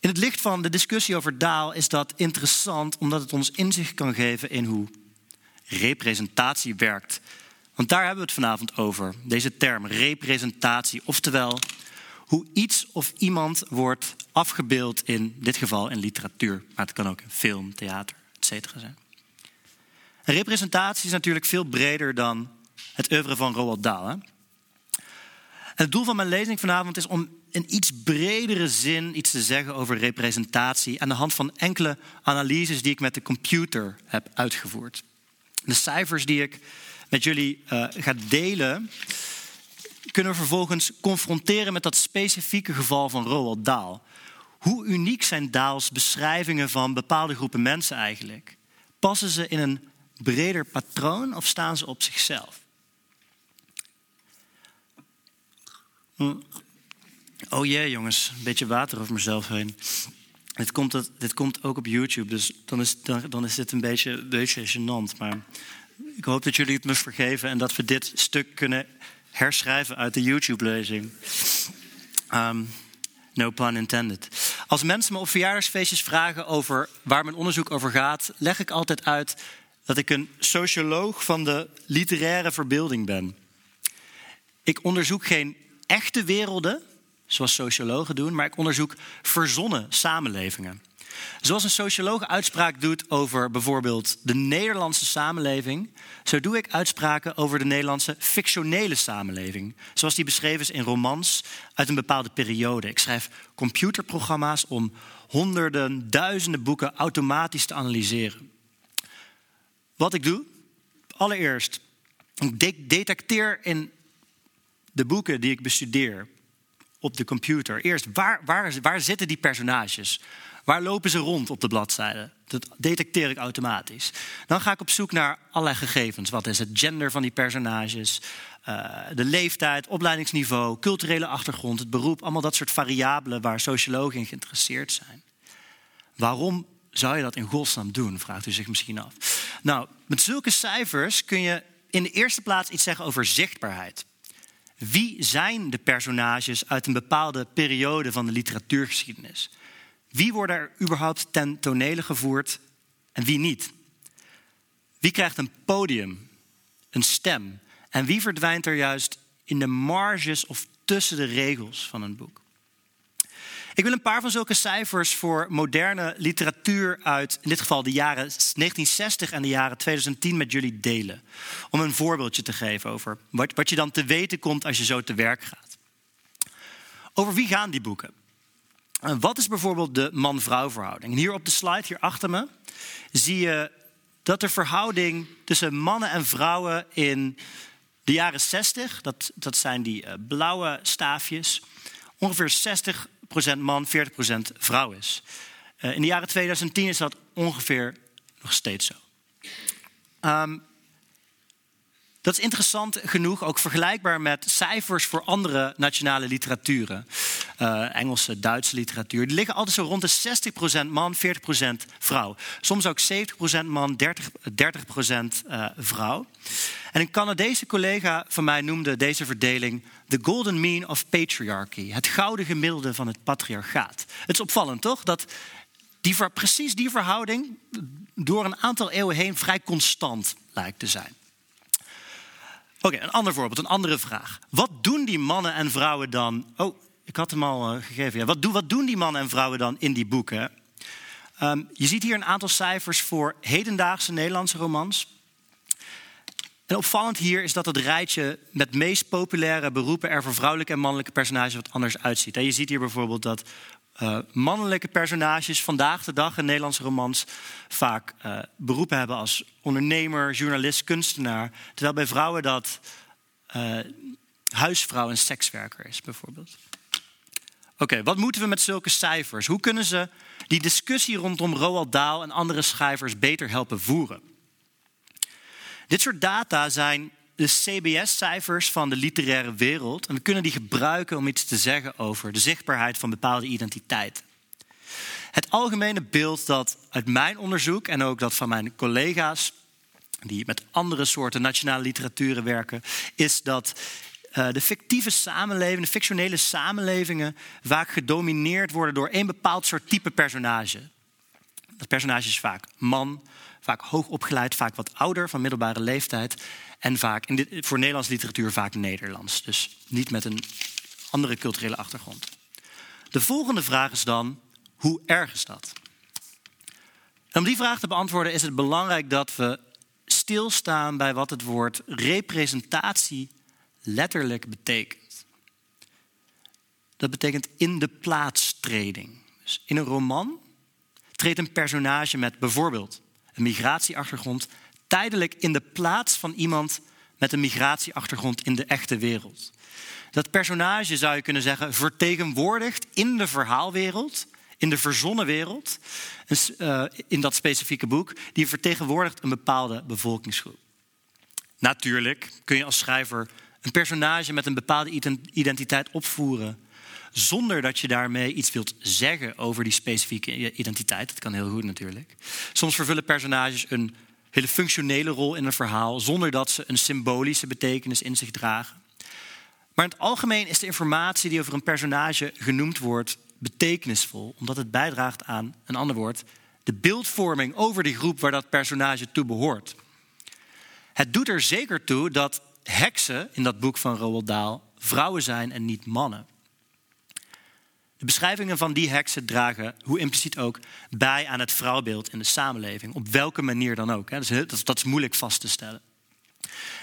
In het licht van de discussie over Daal is dat interessant omdat het ons inzicht kan geven in hoe representatie werkt. Want daar hebben we het vanavond over, deze term representatie, oftewel hoe iets of iemand wordt afgebeeld in dit geval in literatuur, maar het kan ook in film, theater, etc. zijn. representatie is natuurlijk veel breder dan het oeuvre van Roald Dahl. Het doel van mijn lezing vanavond is om in iets bredere zin iets te zeggen over representatie aan de hand van enkele analyses die ik met de computer heb uitgevoerd. De cijfers die ik met jullie uh, ga delen, kunnen we vervolgens confronteren met dat specifieke geval van Roald Dahl. Hoe uniek zijn Dahls beschrijvingen van bepaalde groepen mensen eigenlijk? Passen ze in een breder patroon of staan ze op zichzelf? Oh jee, jongens, een beetje water over mezelf heen. Dit komt, dit komt ook op YouTube, dus dan is, dan, is dit een beetje, een beetje gênant. Maar ik hoop dat jullie het me vergeven en dat we dit stuk kunnen herschrijven uit de YouTube-lezing. Um, no pun intended. Als mensen me op verjaardagsfeestjes vragen over waar mijn onderzoek over gaat, leg ik altijd uit dat ik een socioloog van de literaire verbeelding ben. Ik onderzoek geen echte werelden, zoals sociologen doen, maar ik onderzoek verzonnen samenlevingen. Zoals een socioloog uitspraak doet over bijvoorbeeld de Nederlandse samenleving, zo doe ik uitspraken over de Nederlandse fictionele samenleving, zoals die beschreven is in romans uit een bepaalde periode. Ik schrijf computerprogramma's om honderden, duizenden boeken automatisch te analyseren. Wat ik doe, allereerst, ik detecteer in de boeken die ik bestudeer op de computer. Eerst, waar, waar, waar zitten die personages? Waar lopen ze rond op de bladzijde? Dat detecteer ik automatisch. Dan ga ik op zoek naar allerlei gegevens. Wat is het gender van die personages? Uh, de leeftijd, opleidingsniveau, culturele achtergrond, het beroep. Allemaal dat soort variabelen waar sociologen in geïnteresseerd zijn. Waarom zou je dat in godsnaam doen? Vraagt u zich misschien af. Nou, met zulke cijfers kun je in de eerste plaats iets zeggen over zichtbaarheid. Wie zijn de personages uit een bepaalde periode van de literatuurgeschiedenis? Wie worden er überhaupt ten tonele gevoerd en wie niet? Wie krijgt een podium, een stem? En wie verdwijnt er juist in de marges of tussen de regels van een boek? Ik wil een paar van zulke cijfers voor moderne literatuur uit, in dit geval de jaren 1960 en de jaren 2010, met jullie delen. Om een voorbeeldje te geven over wat, wat je dan te weten komt als je zo te werk gaat. Over wie gaan die boeken? Wat is bijvoorbeeld de man-vrouw verhouding? hier op de slide, hier achter me, zie je dat de verhouding tussen mannen en vrouwen in de jaren 60, dat, dat zijn die uh, blauwe staafjes, ongeveer 60% man, 40% vrouw is. Uh, in de jaren 2010 is dat ongeveer nog steeds zo. Um, dat is interessant genoeg, ook vergelijkbaar met cijfers voor andere nationale literaturen. Uh, Engelse, Duitse literatuur. Die liggen altijd zo rond de 60% man, 40% vrouw. Soms ook 70% man, 30%, 30 uh, vrouw. En een Canadese collega van mij noemde deze verdeling the golden mean of patriarchy. Het gouden gemiddelde van het patriarchaat. Het is opvallend, toch? Dat die, precies die verhouding door een aantal eeuwen heen vrij constant lijkt te zijn. Oké, een ander voorbeeld, een andere vraag. Wat doen die mannen en vrouwen dan? Oh, ik had hem al uh, gegeven. Wat, doen, wat doen die mannen en vrouwen dan in die boeken? Um, je ziet hier een aantal cijfers voor hedendaagse Nederlandse romans. En opvallend hier is dat het rijtje met meest populaire beroepen er voor vrouwelijke en mannelijke personages wat anders uitziet. En je ziet hier bijvoorbeeld dat uh, mannelijke personages vandaag de dag in Nederlandse romans vaak uh, beroepen hebben als ondernemer, journalist, kunstenaar. Terwijl bij vrouwen dat huisvrouw en sekswerker is, bijvoorbeeld. Oké, wat moeten we met zulke cijfers? Hoe kunnen ze die discussie rondom Roald Dahl en andere schrijvers beter helpen voeren? Dit soort data zijn de CBS-cijfers van de literaire wereld. En we kunnen die gebruiken om iets te zeggen over de zichtbaarheid van bepaalde identiteiten. Het algemene beeld dat uit mijn onderzoek en ook dat van mijn collega's, die met andere soorten nationale literaturen werken, is dat de fictieve samenlevingen, de fictionele samenlevingen, vaak gedomineerd worden door één bepaald soort type personage. Dat personage is vaak man, vaak hoog opgeleid, vaak wat ouder, van middelbare leeftijd. En vaak, in dit, voor Nederlandse literatuur vaak Nederlands. Dus niet met een andere culturele achtergrond. De volgende vraag is dan, hoe erg is dat? om die vraag te beantwoorden is het belangrijk dat we stilstaan bij wat het woord representatie letterlijk betekent. dat betekent in de plaatstreding. Dus in een roman treedt een personage met bijvoorbeeld een migratieachtergrond tijdelijk in de plaats van iemand met een migratieachtergrond in de echte wereld. Dat personage zou je kunnen zeggen vertegenwoordigt in de verhaalwereld, in de verzonnen wereld, eh, in dat specifieke boek, die vertegenwoordigt een bepaalde bevolkingsgroep. Natuurlijk kun je als schrijver een personage met een bepaalde identiteit opvoeren zonder dat je daarmee iets wilt zeggen over die specifieke identiteit. Dat kan heel goed natuurlijk. Soms vervullen personages een hele functionele rol in een verhaal zonder dat ze een symbolische betekenis in zich dragen. Maar in het algemeen is de informatie die over een personage genoemd wordt betekenisvol, omdat het bijdraagt aan, een ander woord, de beeldvorming over die groep waar dat personage toe behoort. Het doet er zeker toe dat heksen in dat boek van Roald Dahl vrouwen zijn en niet mannen. De beschrijvingen van die heksen dragen, hoe impliciet ook, bij aan het vrouwbeeld in de samenleving. Op welke manier dan ook. Dat is moeilijk vast te stellen.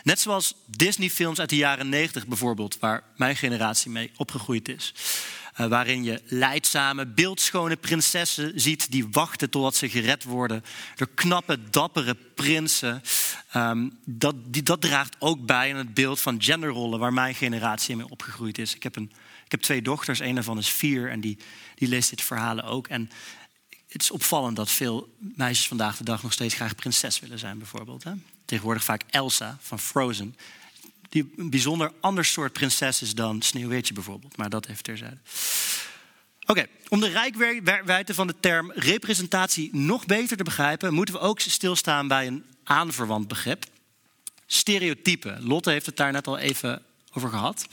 Net zoals Disney-films uit de jaren 90 bijvoorbeeld, waar mijn generatie mee opgegroeid is. Uh, waarin je leidzame, beeldschone prinsessen ziet die wachten totdat ze gered worden door knappe, dappere prinsen. Um, dat, dat draagt ook bij aan het beeld van genderrollen waar mijn generatie mee opgegroeid is. Ik heb, een, ik heb twee dochters, een daarvan is vier en die, die leest dit verhalen ook. En het is opvallend dat veel meisjes vandaag de dag nog steeds graag prinses willen zijn, bijvoorbeeld. Hè? Tegenwoordig vaak Elsa van Frozen die een bijzonder ander soort prinses is dan Sneeuwwitje bijvoorbeeld. Maar dat even terzijde. Oké, om de rijkwijde van de term representatie nog beter te begrijpen, moeten we ook stilstaan bij een aanverwant begrip. Stereotype. Lotte heeft het daar net al even over gehad.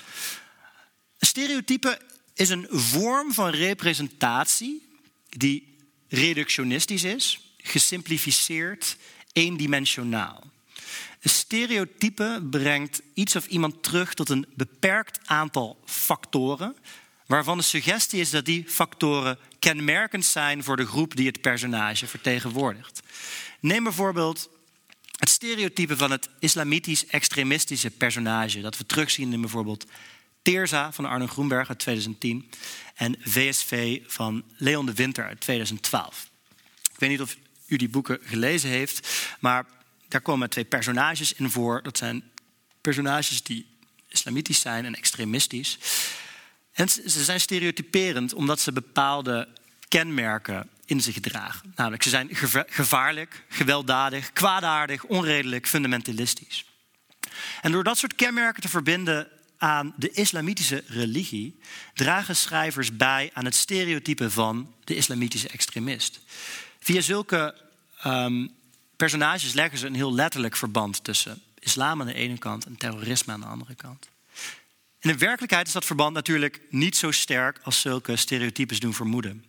Een stereotype is een vorm van representatie die reductionistisch is, gesimplificeerd, eendimensionaal. Een stereotype brengt iets of iemand terug tot een beperkt aantal factoren, waarvan de suggestie is dat die factoren kenmerkend zijn voor de groep die het personage vertegenwoordigt. Neem bijvoorbeeld het stereotype van het islamitisch-extremistische personage, dat we terugzien in bijvoorbeeld Teerza van Arno Groenberg uit 2010 en VSV van Leon de Winter uit 2012. Ik weet niet of u die boeken gelezen heeft, maar daar komen twee personages in voor. Dat zijn personages die islamitisch zijn en extremistisch. En ze zijn stereotyperend omdat ze bepaalde kenmerken in zich dragen. Namelijk, ze zijn gevaarlijk, gewelddadig, kwaadaardig, onredelijk, fundamentalistisch. En door dat soort kenmerken te verbinden aan de islamitische religie, dragen schrijvers bij aan het stereotype van de islamitische extremist. Via zulke um, personages leggen ze een heel letterlijk verband tussen islam aan de ene kant en terrorisme aan de andere kant. In de werkelijkheid is dat verband natuurlijk niet zo sterk als zulke stereotypes doen vermoeden.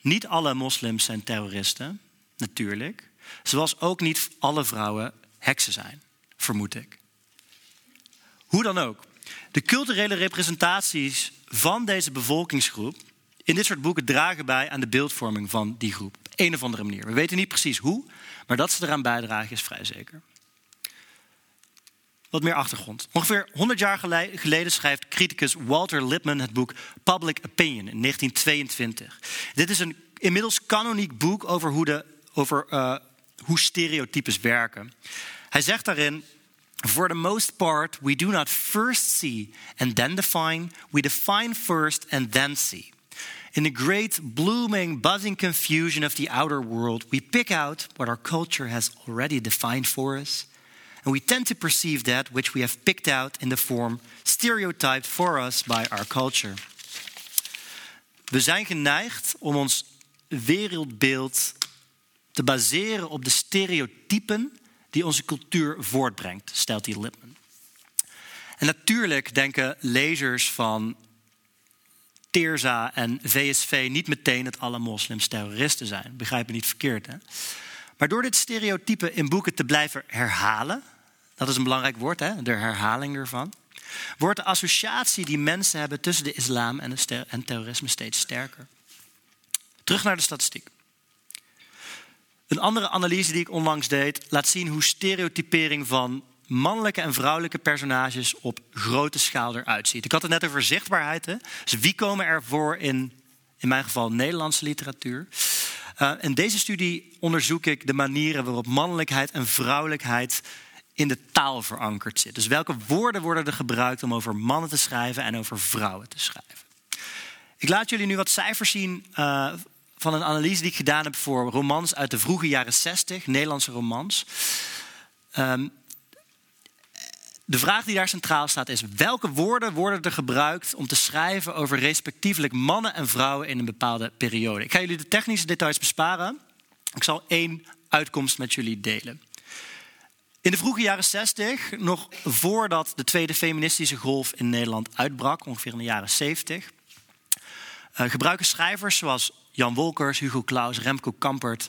Niet alle moslims zijn terroristen, natuurlijk. Zoals ook niet alle vrouwen heksen zijn, vermoed ik. Hoe dan ook, de culturele representaties van deze bevolkingsgroep in dit soort boeken dragen bij aan de beeldvorming van die groep. Een of andere manier. We weten niet precies hoe, maar dat ze eraan bijdragen is vrij zeker. Wat meer achtergrond. Ongeveer 100 jaar geleden schrijft criticus Walter Lippmann het boek Public Opinion in 1922. Dit is een inmiddels kanoniek boek over hoe, de, over, uh, hoe stereotypes werken. Hij zegt daarin. For the most part, we do not first see and then define, we define first and then see. In the great, blooming, buzzing confusion of the outer world, we pick out what our culture has already defined for us, and we tend to perceive that which we have picked out in the form stereotyped for us by our culture. We zijn geneigd om ons wereldbeeld te baseren op de stereotypen die onze cultuur voortbrengt, stelt hij Lipman. En natuurlijk denken lezers van Teerza en VSV niet meteen dat alle moslims terroristen zijn. Begrijp me niet verkeerd. Hè? Maar door dit stereotype in boeken te blijven herhalen, dat is een belangrijk woord, hè? de herhaling ervan, wordt de associatie die mensen hebben tussen de islam en, en terrorisme steeds sterker. Terug naar de statistiek. Een andere analyse die ik onlangs deed laat zien hoe stereotypering van mannelijke en vrouwelijke personages op grote schaal eruit ziet. Ik had het net over zichtbaarheid. Hè? Dus wie komen er voor in, in mijn geval, Nederlandse literatuur? Uh, in deze studie onderzoek ik de manieren waarop mannelijkheid en vrouwelijkheid in de taal verankerd zit. Dus welke woorden worden er gebruikt om over mannen te schrijven en over vrouwen te schrijven? Ik laat jullie nu wat cijfers zien uh, van een analyse die ik gedaan heb voor romans uit de vroege jaren 60, Nederlandse romans. Um, de vraag die daar centraal staat is: welke woorden worden er gebruikt om te schrijven over respectievelijk mannen en vrouwen in een bepaalde periode? Ik ga jullie de technische details besparen. Ik zal één uitkomst met jullie delen. In de vroege jaren 60, nog voordat de tweede feministische golf in Nederland uitbrak, ongeveer in de jaren 70, uh, gebruiken schrijvers zoals Jan Wolkers, Hugo Claus, Remco Kampert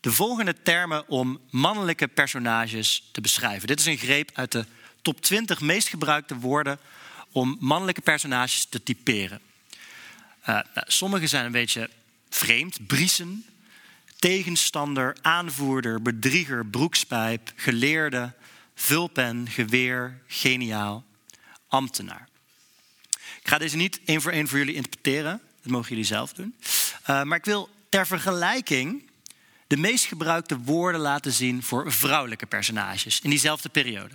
de volgende termen om mannelijke personages te beschrijven. Dit is een greep uit de top 20 meest gebruikte woorden om mannelijke personages te typeren. Uh, nou, sommige zijn een beetje vreemd. Briesen, tegenstander, aanvoerder, bedrieger, broekspijp, geleerde, vulpen, geweer, geniaal, ambtenaar. Ik ga deze niet één voor één voor jullie interpreteren. Dat mogen jullie zelf doen. Uh, maar ik wil ter vergelijking de meest gebruikte woorden laten zien voor vrouwelijke personages in diezelfde periode.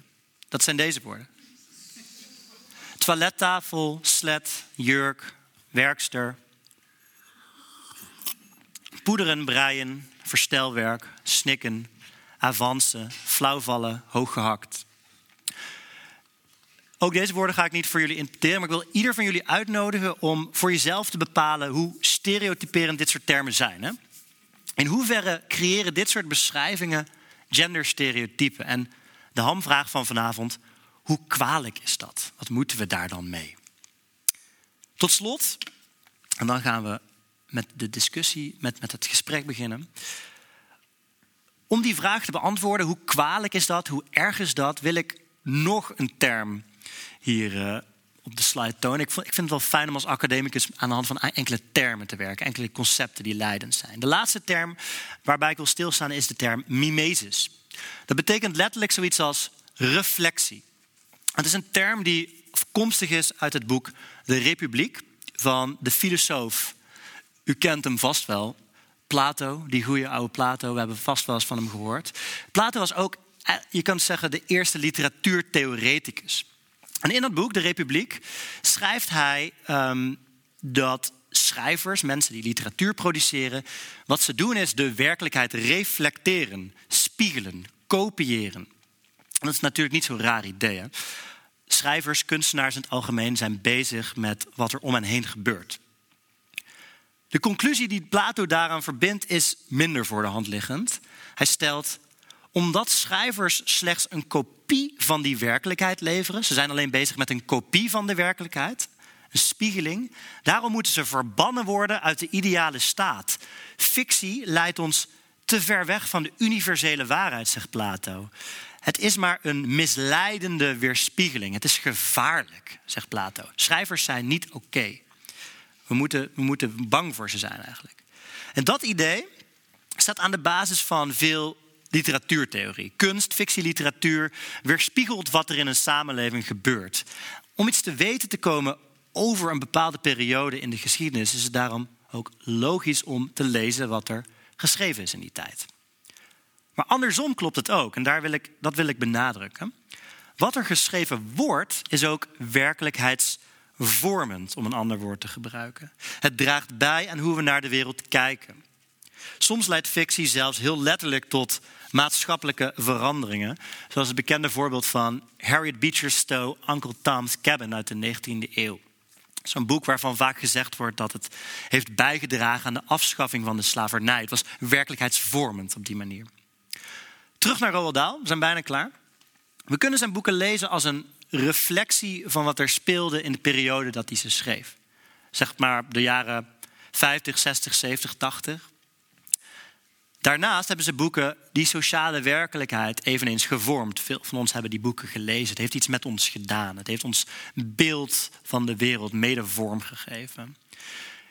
Dat zijn deze woorden. Toilettafel, slet, jurk, werkster. Poederen, breien, verstelwerk, snikken, avance, flauwvallen, hooggehakt. Ook deze woorden ga ik niet voor jullie interpreteren, maar ik wil ieder van jullie uitnodigen om voor jezelf te bepalen hoe stereotyperend dit soort termen zijn. Hè? In hoeverre creëren dit soort beschrijvingen genderstereotypen? En de hamvraag van vanavond, hoe kwalijk is dat? Wat moeten we daar dan mee? Tot slot, en dan gaan we met de discussie, met, met het gesprek beginnen. Om die vraag te beantwoorden, hoe kwalijk is dat, hoe erg is dat, wil ik nog een term hier uh, op de slide tonen. Ik, vind het wel fijn om als academicus aan de hand van enkele termen te werken, enkele concepten die leidend zijn. De laatste term waarbij ik wil stilstaan is de term mimesis. Dat betekent letterlijk zoiets als reflectie. Het is een term die afkomstig is uit het boek De Republiek van de filosoof. U kent hem vast wel, Plato, die goede oude Plato. We hebben vast wel eens van hem gehoord. Plato was ook, eh, je kan zeggen, de eerste literatuurtheoreticus. En in dat boek, De Republiek, schrijft hij um, dat schrijvers, mensen die literatuur produceren, wat ze doen is de werkelijkheid reflecteren, spiegelen, kopiëren. En dat is natuurlijk niet zo'n raar idee. Hè? Schrijvers, kunstenaars in het algemeen zijn bezig met wat er om hen heen gebeurt. De conclusie die Plato daaraan verbindt is minder voor de hand liggend. Hij stelt omdat schrijvers slechts een kopie van die werkelijkheid leveren. Ze zijn alleen bezig met een kopie van de werkelijkheid, een spiegeling. Daarom moeten ze verbannen worden uit de ideale staat. Fictie leidt ons te ver weg van de universele waarheid, zegt Plato. Het is maar een misleidende weerspiegeling. Het is gevaarlijk, zegt Plato. Schrijvers zijn niet oké. We, moeten, we moeten bang voor ze zijn eigenlijk. En dat idee staat aan de basis van veel literatuurtheorie. Kunst, fictie, literatuur weerspiegelt wat er in een samenleving gebeurt. Om iets te weten te komen over een bepaalde periode in de geschiedenis is het daarom ook logisch om te lezen wat er geschreven is in die tijd. Maar andersom klopt het ook, en daar wil ik, dat wil ik benadrukken. Wat er geschreven wordt, is ook werkelijkheidsvormend, om een ander woord te gebruiken. Het draagt bij aan hoe we naar de wereld kijken. Soms leidt fictie zelfs heel letterlijk tot maatschappelijke veranderingen. Zoals het bekende voorbeeld van Harriet Beecher Stowe, Uncle Tom's Cabin uit de 19e eeuw. Zo'n boek waarvan vaak gezegd wordt dat het heeft bijgedragen aan de afschaffing van de slavernij. Het was werkelijkheidsvormend op die manier. Terug naar Roald Dahl, we zijn bijna klaar. We kunnen zijn boeken lezen als een reflectie van wat er speelde in de periode dat hij ze schreef. Zeg maar de jaren 50, 60, 70, 80. Daarnaast hebben ze boeken die sociale werkelijkheid eveneens gevormd. Veel van ons hebben die boeken gelezen. Het heeft iets met ons gedaan. Het heeft ons beeld van de wereld mede vorm gegeven.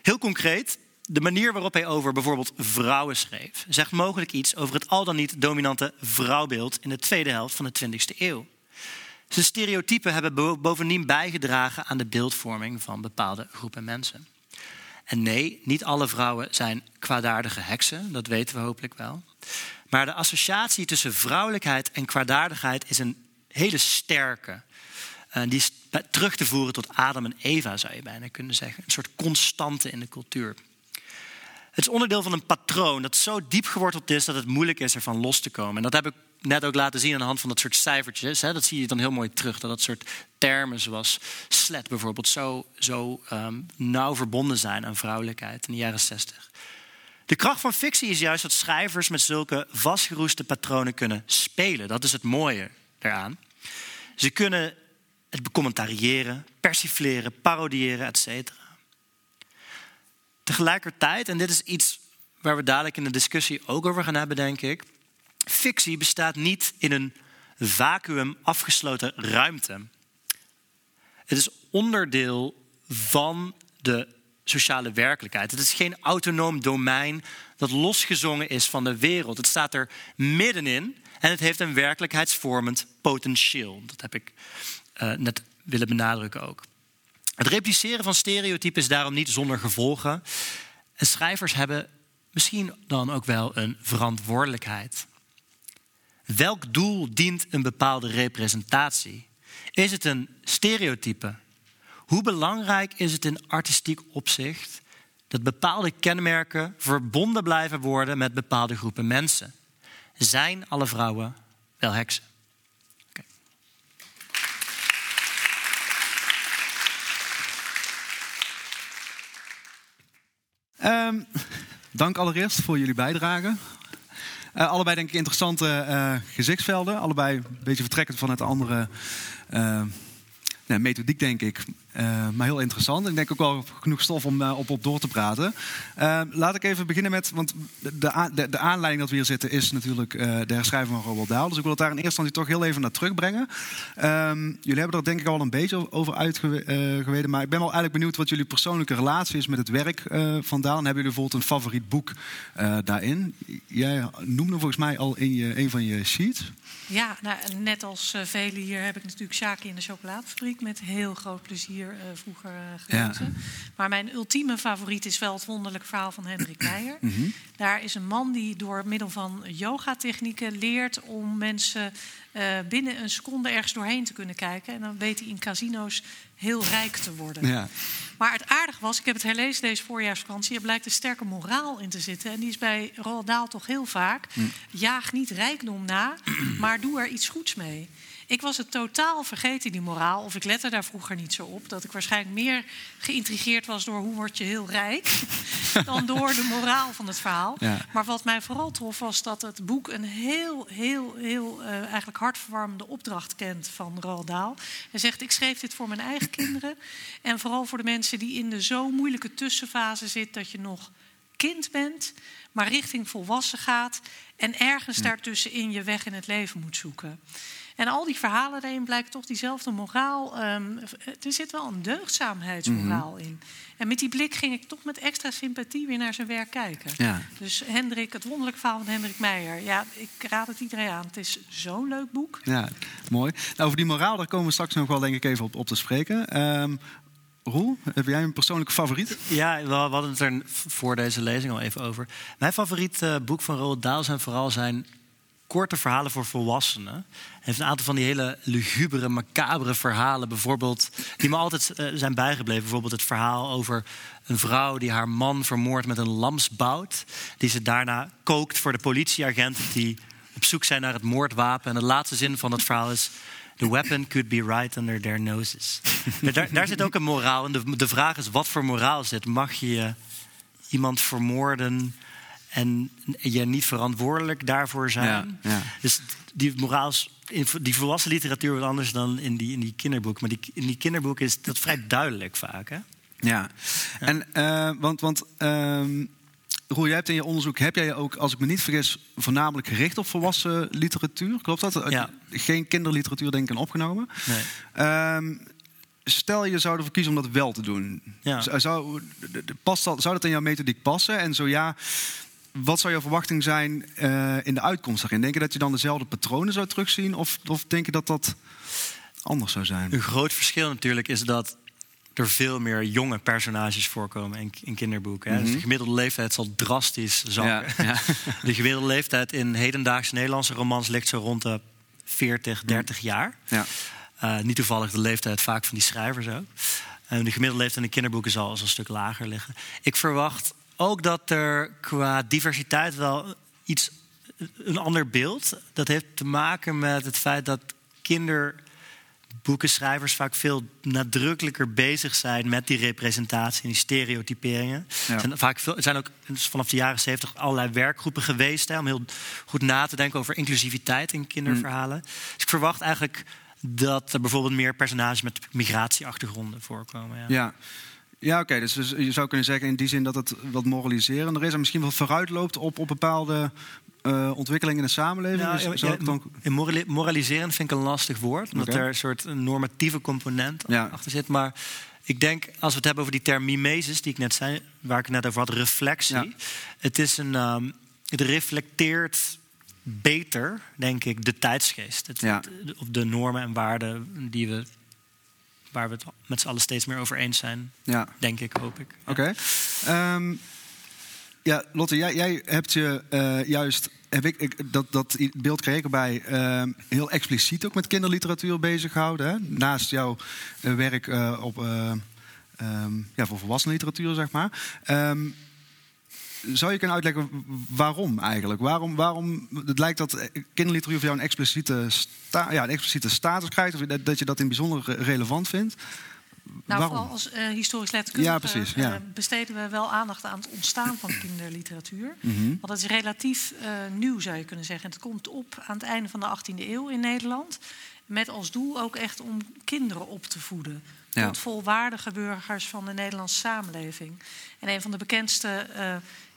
Heel concreet, de manier waarop hij over bijvoorbeeld vrouwen schreef, zegt mogelijk iets over het al dan niet dominante vrouwbeeld in de tweede helft van de 20e eeuw. Zijn stereotypen hebben bovendien bijgedragen aan de beeldvorming van bepaalde groepen mensen. En nee, niet alle vrouwen zijn kwaadaardige heksen, dat weten we hopelijk wel. Maar de associatie tussen vrouwelijkheid en kwaadaardigheid is een hele sterke. Uh, die is terug te voeren tot Adam en Eva, zou je bijna kunnen zeggen. Een soort constante in de cultuur. Het is onderdeel van een patroon dat zo diep geworteld is dat het moeilijk is ervan los te komen. En dat heb ik net ook laten zien aan de hand van dat soort cijfertjes. Hè. Dat zie je dan heel mooi terug. Dat dat soort termen zoals slet bijvoorbeeld zo, zo ehm, nauw verbonden zijn aan vrouwelijkheid in de jaren 60. De kracht van fictie is juist dat schrijvers met zulke vastgeroeste patronen kunnen spelen. Dat is het mooie eraan. Ze kunnen het becommentariëren, persifleren, parodiëren, etc. Tegelijkertijd, en dit is iets waar we dadelijk in de discussie ook over gaan hebben, denk ik. Fictie bestaat niet in een vacuüm afgesloten ruimte. Het is onderdeel van de sociale werkelijkheid. Het is geen autonoom domein dat losgezongen is van de wereld. Het staat er middenin en het heeft een werkelijkheidsvormend potentieel. Dat heb ik uh, net willen benadrukken ook. Het repliceren van stereotypen is daarom niet zonder gevolgen. En schrijvers hebben misschien dan ook wel een verantwoordelijkheid. Welk doel dient een bepaalde representatie? Is het een stereotype? Hoe belangrijk is het in artistiek opzicht dat bepaalde kenmerken verbonden blijven worden met bepaalde groepen mensen? Zijn alle vrouwen wel heksen? Um, dank allereerst voor jullie bijdrage. Uh, allebei denk ik interessante uh, gezichtsvelden. Allebei een beetje vertrekkend vanuit andere uh, methodiek, denk ik. Uh, maar heel interessant. Ik denk ook wel genoeg stof om uh, op, op door te praten. Uh, laat ik even beginnen met. Want de, de, de aanleiding dat we hier zitten is natuurlijk de herschrijving van Roald Dahl. Dus ik wil het daar in eerste instantie toch heel even naar terugbrengen. Ehm, jullie hebben er denk ik al een beetje over uitgeweden. Maar ik ben wel eigenlijk benieuwd wat jullie persoonlijke relatie is met het werk van Dahl. En hebben jullie bijvoorbeeld een favoriet boek daarin? Jij noemde volgens mij al in je, een van je sheets. Ja, nou, net als velen hier heb ik natuurlijk Shaki in de chocoladefabriek met heel groot plezier uh, vroeger uh, gelezen. Maar mijn ultieme favoriet is wel het wonderlijke verhaal van Hendrik Meijer. Mhm. Daar is een man die door middel van yogatechnieken leert om mensen uh, binnen een seconde ergens doorheen te kunnen kijken. En dan weet hij in casino's heel rijk te worden. Ja. Maar het aardige was, ik heb het herlezen deze voorjaarsvakantie... er blijkt een sterke moraal in te zitten. En die is bij Roald Dahl toch heel vaak... Hm. jaag niet rijkdom na, maar doe er iets goeds mee. Ik was het totaal vergeten, die moraal. Of ik lette daar vroeger niet zo op. Dat ik waarschijnlijk meer geïntrigeerd was door hoe word je heel rijk. dan door de moraal van het verhaal. Maar wat mij vooral trof was dat het boek een heel, heel, heel uh, eigenlijk hartverwarmende opdracht kent van Roald Dahl. Hij zegt: Ik schreef dit voor mijn eigen kinderen. En vooral voor de mensen die in de zo moeilijke tussenfase zitten dat je nog kind bent, maar richting volwassen gaat. En ergens daartussenin je weg in het leven moet zoeken. En al die verhalen erin blijkt toch diezelfde moraal. Um, er zit wel een deugdzaamheidsmoraal mm in. En met die blik ging ik toch met extra sympathie weer naar zijn werk kijken. Ja. Dus Hendrik, het wonderlijke verhaal van Hendrik Meijer. Ja, ik raad het iedereen aan. Het is zo'n leuk boek. Ja, mooi. Nou, over die moraal, daar komen we straks nog wel denk ik even op, op te spreken. Um, Roel, heb jij een persoonlijke favoriet? Ja, we hadden het er voor deze lezing al even over. Mijn favoriet uh, boek van Roald Dahl zijn vooral zijn korte verhalen voor volwassenen. Hij heeft een aantal van die hele lugubere, macabere verhalen, bijvoorbeeld, die me altijd uh, zijn bijgebleven. Bijvoorbeeld het verhaal over een vrouw die haar man vermoordt met een lamsbout, die ze daarna kookt voor de politieagenten die op zoek zijn naar het moordwapen. En de laatste zin van het verhaal is: The weapon could be right under their noses. daar, daar, zit ook een moraal. En de, de vraag is: wat voor moraal zit? Mag je iemand vermoorden? En je niet verantwoordelijk daarvoor zijn. Ja, Dus die moraal in die volwassen literatuur wat anders dan in die, in die kinderboek. Maar die, in die kinderboek is dat vrij duidelijk vaak. Hè? Ja, en uh, want, want um, Roel, jij hebt in je onderzoek, heb jij je ook, als ik me niet vergis, voornamelijk gericht op volwassen literatuur? Klopt dat? Ja. Geen kinderliteratuur denk ik opgenomen. Nee. Um, stel je zou ervoor kiezen om dat wel te doen. Ja. Zou, past dat, zou dat in jouw methodiek passen? En zo ja, wat zou jouw verwachting zijn uh, in de uitkomst daarin? Denk je dat je dan dezelfde patronen zou terugzien? Of, of denk je dat dat anders zou zijn? Een groot verschil natuurlijk is dat er veel meer jonge personages voorkomen in, in kinderboeken. dus de gemiddelde leeftijd zal drastisch zakken. Ja, de gemiddelde leeftijd in hedendaagse Nederlandse romans ligt zo rond de 40, 30 jaar. Ja. Uh, niet toevallig de leeftijd vaak van die schrijvers ook. En de gemiddelde leeftijd in de kinderboeken zal als een stuk lager liggen. Ik verwacht ook dat er qua diversiteit wel iets, een ander beeld. Dat heeft te maken met het feit dat kinderboekenschrijvers vaak veel nadrukkelijker bezig zijn met die representatie en die stereotyperingen. Er zijn vaak veel, er zijn ook vanaf de jaren zeventig allerlei werkgroepen geweest hè, om heel goed na te denken over inclusiviteit in kinderverhalen. Mm. Dus ik verwacht eigenlijk dat er bijvoorbeeld meer personages met migratieachtergronden voorkomen. Ja, ja. Ja oké. Dus, dus, je zou kunnen zeggen in die zin dat het wat moraliserender is en misschien wel vooruitloopt op, op bepaalde uh, ontwikkelingen in de samenleving. Nou, dus ja, dan... Moraliseren vind ik een lastig woord, omdat er een soort normatieve component achter zit. Maar ik denk, als we het hebben over die term mimesis, die ik net zei, waar ik net over had, reflectie. Het is een. Um, het reflecteert beter, denk ik, de tijdsgeest. Het, ja. of de normen en waarden die we, waar we het met z'n allen steeds meer over eens zijn. Ja. Denk ik, hoop ik. Oké. Ehm, ja, Lotte, jij, jij hebt je uh, juist, heb ik, dat, dat beeld kreeg ik erbij, uh, heel expliciet ook met kinderliteratuur bezig gehouden. Hè? Naast jouw uh, werk uh, op, um, ja, voor volwassenenliteratuur, zeg maar. Um, zou je kunnen uitleggen waarom eigenlijk? Waarom, waarom het lijkt dat kinderliteratuur voor jou een expliciete, sta, ja, een expliciete status krijgt... of dat, je dat in bijzonder relevant vindt? Nou, waarom? vooral als uh, historisch letterkundige ja, precies, ja. Uh, besteden we wel aandacht aan het ontstaan van kinderliteratuur. Mm Want dat is relatief uh, nieuw, zou je kunnen zeggen. Het komt op aan het einde van de 18e eeuw in Nederland. Met als doel ook echt om kinderen op te voeden. Tot volwaardige burgers van de Nederlandse samenleving. En een van de bekendste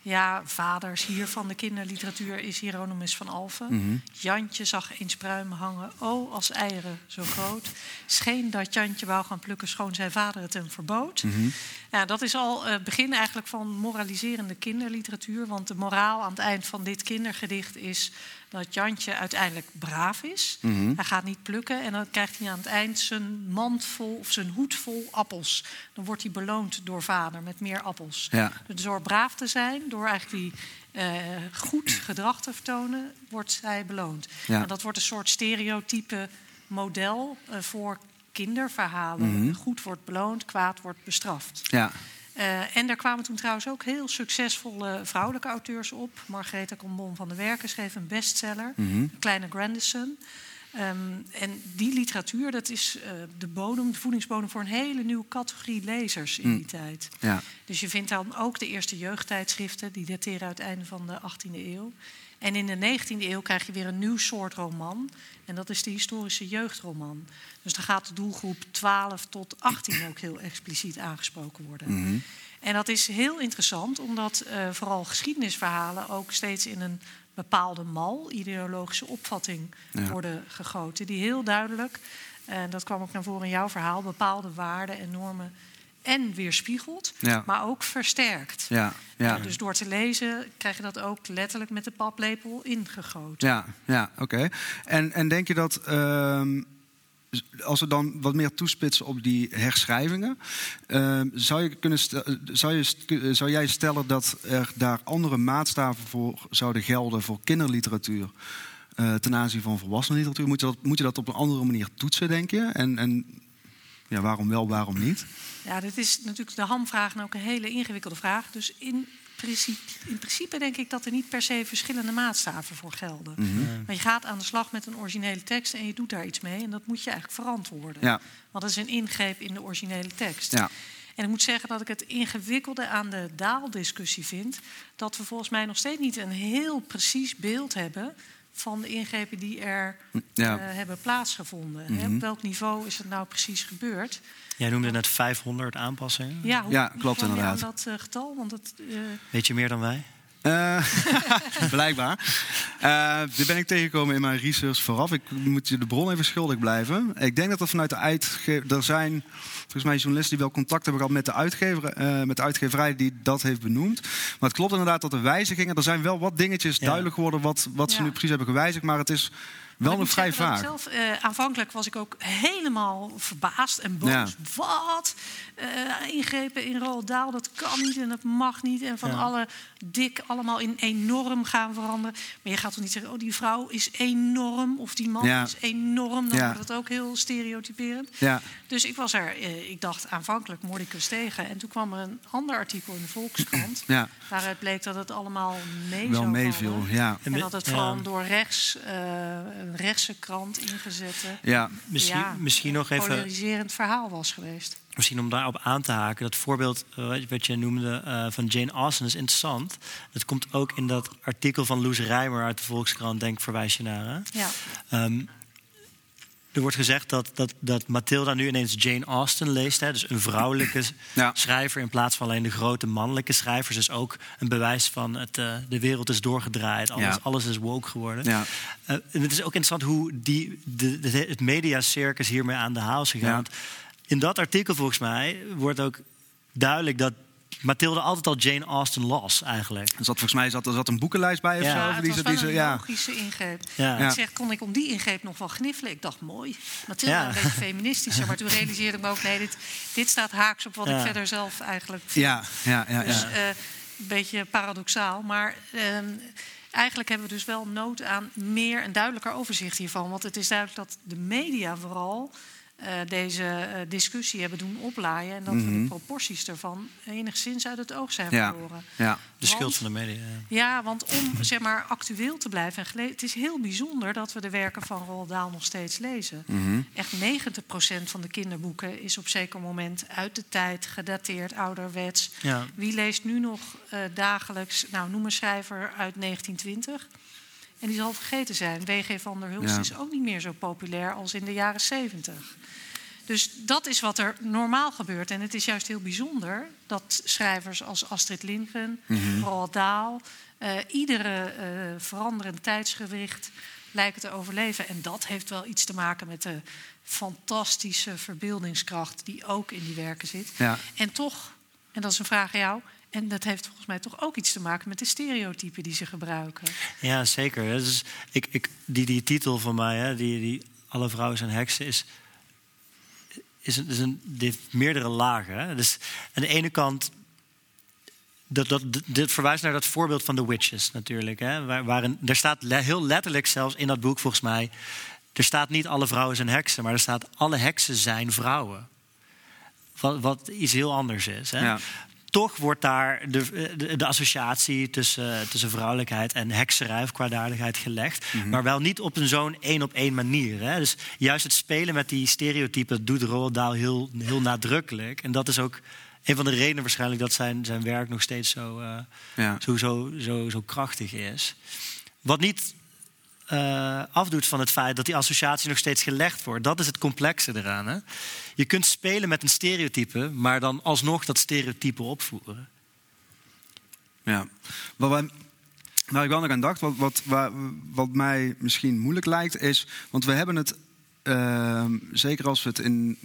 ja, vaders hier van de kinderliteratuur is Hieronymus van Alphen. Mhm. Jantje zag eens pruimen hangen, oh, als eieren zo groot. Scheen dat Jantje wou gaan plukken, schoon zijn vader het hem verbood. Mhm. ja, dat is al het begin eigenlijk van moraliserende kinderliteratuur. Want de moraal aan het eind van dit kindergedicht is dat Jantje uiteindelijk braaf is. Mhm. Hij gaat niet plukken en dan krijgt hij aan het eind zijn mand vol of zijn hoed vol appels. Dan wordt hij beloond door vader met meer appels. Ja. Dus door braaf te zijn, door eigenlijk die uh, goed gedrag te vertonen, wordt hij beloond. Ja. En dat wordt een soort stereotype model uh, voor kinderverhalen. Mhm. Goed wordt beloond, kwaad wordt bestraft. Ja. Uh, en daar kwamen toen trouwens ook heel succesvolle vrouwelijke auteurs op. Margaretha Combon van der Werken schreef een bestseller, mm Kleine Grandison. Um, en die literatuur, dat is uh, de bodem, de voedingsbodem voor een hele nieuwe categorie lezers in mm. die tijd. Ja. Dus je vindt dan ook de eerste jeugdtijdschriften, die dateren uit het einde van de 18e eeuw. En in de 19e eeuw krijg je weer een nieuw soort roman. En dat is de historische jeugdroman. Dus dan gaat de doelgroep 12 tot 18 ook heel expliciet aangesproken worden. Mhm. En dat is heel interessant, omdat uh, vooral geschiedenisverhalen ook steeds in een bepaalde mal, ideologische opvatting, worden gegoten. Die heel duidelijk, en dat kwam ook naar voren in jouw verhaal, bepaalde waarden en normen en weerspiegelt, maar ook versterkt. Ja, ja. dus door te lezen krijg je dat ook letterlijk met de paplepel ingegoten. Ja, ja oké. En, en denk je dat. Uh, als we dan wat meer toespitsen op die herschrijvingen, uh, zou, je kunnen zou, je, zou jij stellen dat er daar andere maatstaven voor zouden gelden voor kinderliteratuur uh, ten aanzien van volwassenenliteratuur? Moet je, dat, moet je dat op een andere manier toetsen, denk je? En, en ja, waarom wel, waarom niet? Ja, dit is natuurlijk de hamvraag en ook een hele ingewikkelde vraag. Dus in principe, in principe denk ik dat er niet per se verschillende maatstaven voor gelden. Mm Maar je gaat aan de slag met een originele tekst en je doet daar iets mee. En dat moet je eigenlijk verantwoorden. Ja. Want dat is een ingreep in de originele tekst. Ja. En ik moet zeggen dat ik het ingewikkelde aan de daaldiscussie vind... dat we volgens mij nog steeds niet een heel precies beeld hebben van de ingrepen die er ja. uh, hebben plaatsgevonden. Mm -hmm. Op welk niveau is het nou precies gebeurd? Jij noemde net 500 aanpassingen. Ja, ja klopt inderdaad. dat uh, getal? Want het, uh... Weet je meer dan wij? Uh, blijkbaar. Uh, dit ben ik tegengekomen in mijn research vooraf. Ik moet je de bron even schuldig blijven. Ik denk dat er vanuit de uitgever... Er zijn volgens mij journalisten die wel contact hebben gehad met de, uitgever, uh, met de uitgeverij die dat heeft benoemd. Maar het klopt inderdaad dat er wijzigingen... Er zijn wel wat dingetjes duidelijk geworden wat, wat ze nu precies hebben gewijzigd. Maar het is wel nog vrij vaak. Zelf, uh, aanvankelijk was ik ook helemaal verbaasd en boos. Wat? Uh, ingrepen in Roald Daal, dat kan niet en dat mag niet. En van alle dik allemaal in enorm gaan veranderen. Maar je gaat toch niet zeggen, oh die vrouw is enorm of die man is enorm. Dan wordt het ook heel stereotyperend. Dus ik was er, uh, ik dacht aanvankelijk Mordicus tegen. En toen kwam er een ander artikel in de Volkskrant. Waaruit bleek dat het allemaal mee Wel meeviel, ja. En dat het vooral door rechts een rechtse krant ingezette. Ja, misschien, ja, misschien nog even. polariserend verhaal was geweest. Misschien om daarop aan te haken, dat voorbeeld uh, wat je noemde uh, van Jane Austen is interessant. Dat komt ook in dat artikel van Loes Rijmer uit de Volkskrant, denk verwijs je naar. Hè? Ja. Um, er wordt gezegd dat, dat, dat Mathilda nu ineens Jane Austen leest. Hè, dus een vrouwelijke ja. schrijver in plaats van alleen de grote mannelijke schrijvers. Dus ook een bewijs van het, uh, de wereld is doorgedraaid. Alles, ja. alles is woke geworden. Ja. Uh, en het is ook interessant hoe die, de, de, het mediacircus hiermee aan de haal is gegaan. In dat artikel volgens mij wordt ook duidelijk dat Mathilde altijd al Jane Austen las, eigenlijk. Er zat, volgens mij zat, er zat een boekenlijst bij of ja. zo. die, was die, een ja. logische ingreep. Ja. Ik zeg, kon ik om die ingreep nog wel gniffelen? Ik dacht, mooi. Mathilde, een beetje feministischer. Maar toen realiseerde ik me ook, nee, dit, dit staat haaks op wat ik verder zelf eigenlijk vind. Ja, ja, ja. Dus uh, een beetje paradoxaal. Maar... Uh, eigenlijk hebben we dus wel nood aan meer en duidelijker overzicht hiervan. Want het is duidelijk dat de media vooral deze uh, discussie hebben doen oplaaien. En dat mm -hmm. we de mhm. proporties ervan enigszins uit het oog zijn ja. verloren. Ja. De schuld van de media. Ja, want om zeg maar, actueel te blijven. En het is heel bijzonder dat we de werken van Roald Dahl nog steeds lezen. Mm -hmm. Echt 90% van de kinderboeken is op zeker moment uit de tijd, gedateerd, ouderwets. Ja. Wie leest nu nog uh, dagelijks, nou noem een schrijver uit 1920... En die zal vergeten zijn. W.G. van der Hulst ja. is ook niet meer zo populair als in de jaren 70. Dus dat is wat er normaal gebeurt. En het is juist heel bijzonder dat schrijvers als Astrid Lindgren, mm -hmm. Roald Dahl, uh, iedere uh, veranderend tijdsgewicht lijken te overleven. En dat heeft wel iets te maken met de fantastische verbeeldingskracht die ook in die werken zit. Ja. En toch, en dat is een vraag aan jou, en dat heeft volgens mij toch ook iets te maken met de stereotypen die ze gebruiken. Ja, zeker. Dus ik, ik, die, die titel van mij, hè, die, die Alle vrouwen zijn heksen, is, is, een, is een, die heeft meerdere lagen. Hè. Dus aan de ene kant dat, dat, dit verwijst naar dat voorbeeld van de witches natuurlijk. Hè, waar, waarin, er staat le heel letterlijk zelfs in dat boek volgens mij... er staat niet alle vrouwen zijn heksen, maar er staat alle heksen zijn vrouwen. Wat, wat iets heel anders is. Hè. Ja toch wordt daar de, de, de, associatie tussen, tussen vrouwelijkheid en hekserij of kwaadaardigheid gelegd. Mm -hmm. Maar wel niet op een zo'n één op één manier. Hè? Dus juist het spelen met die stereotypen doet Roald Dahl heel, heel nadrukkelijk. En dat is ook een van de redenen waarschijnlijk dat zijn, zijn werk nog steeds zo, uh, ja. zo, zo, zo, zo krachtig is. Wat niet uh, afdoet van het feit dat die associatie nog steeds gelegd wordt. Dat is het complexe eraan. Hè? Je kunt spelen met een stereotype, maar dan alsnog dat stereotype opvoeren. Ja, wat waar ik wel nog aan dacht, wat, wat, wat, mij misschien moeilijk lijkt, is. Want we hebben het, uh, zeker als we het in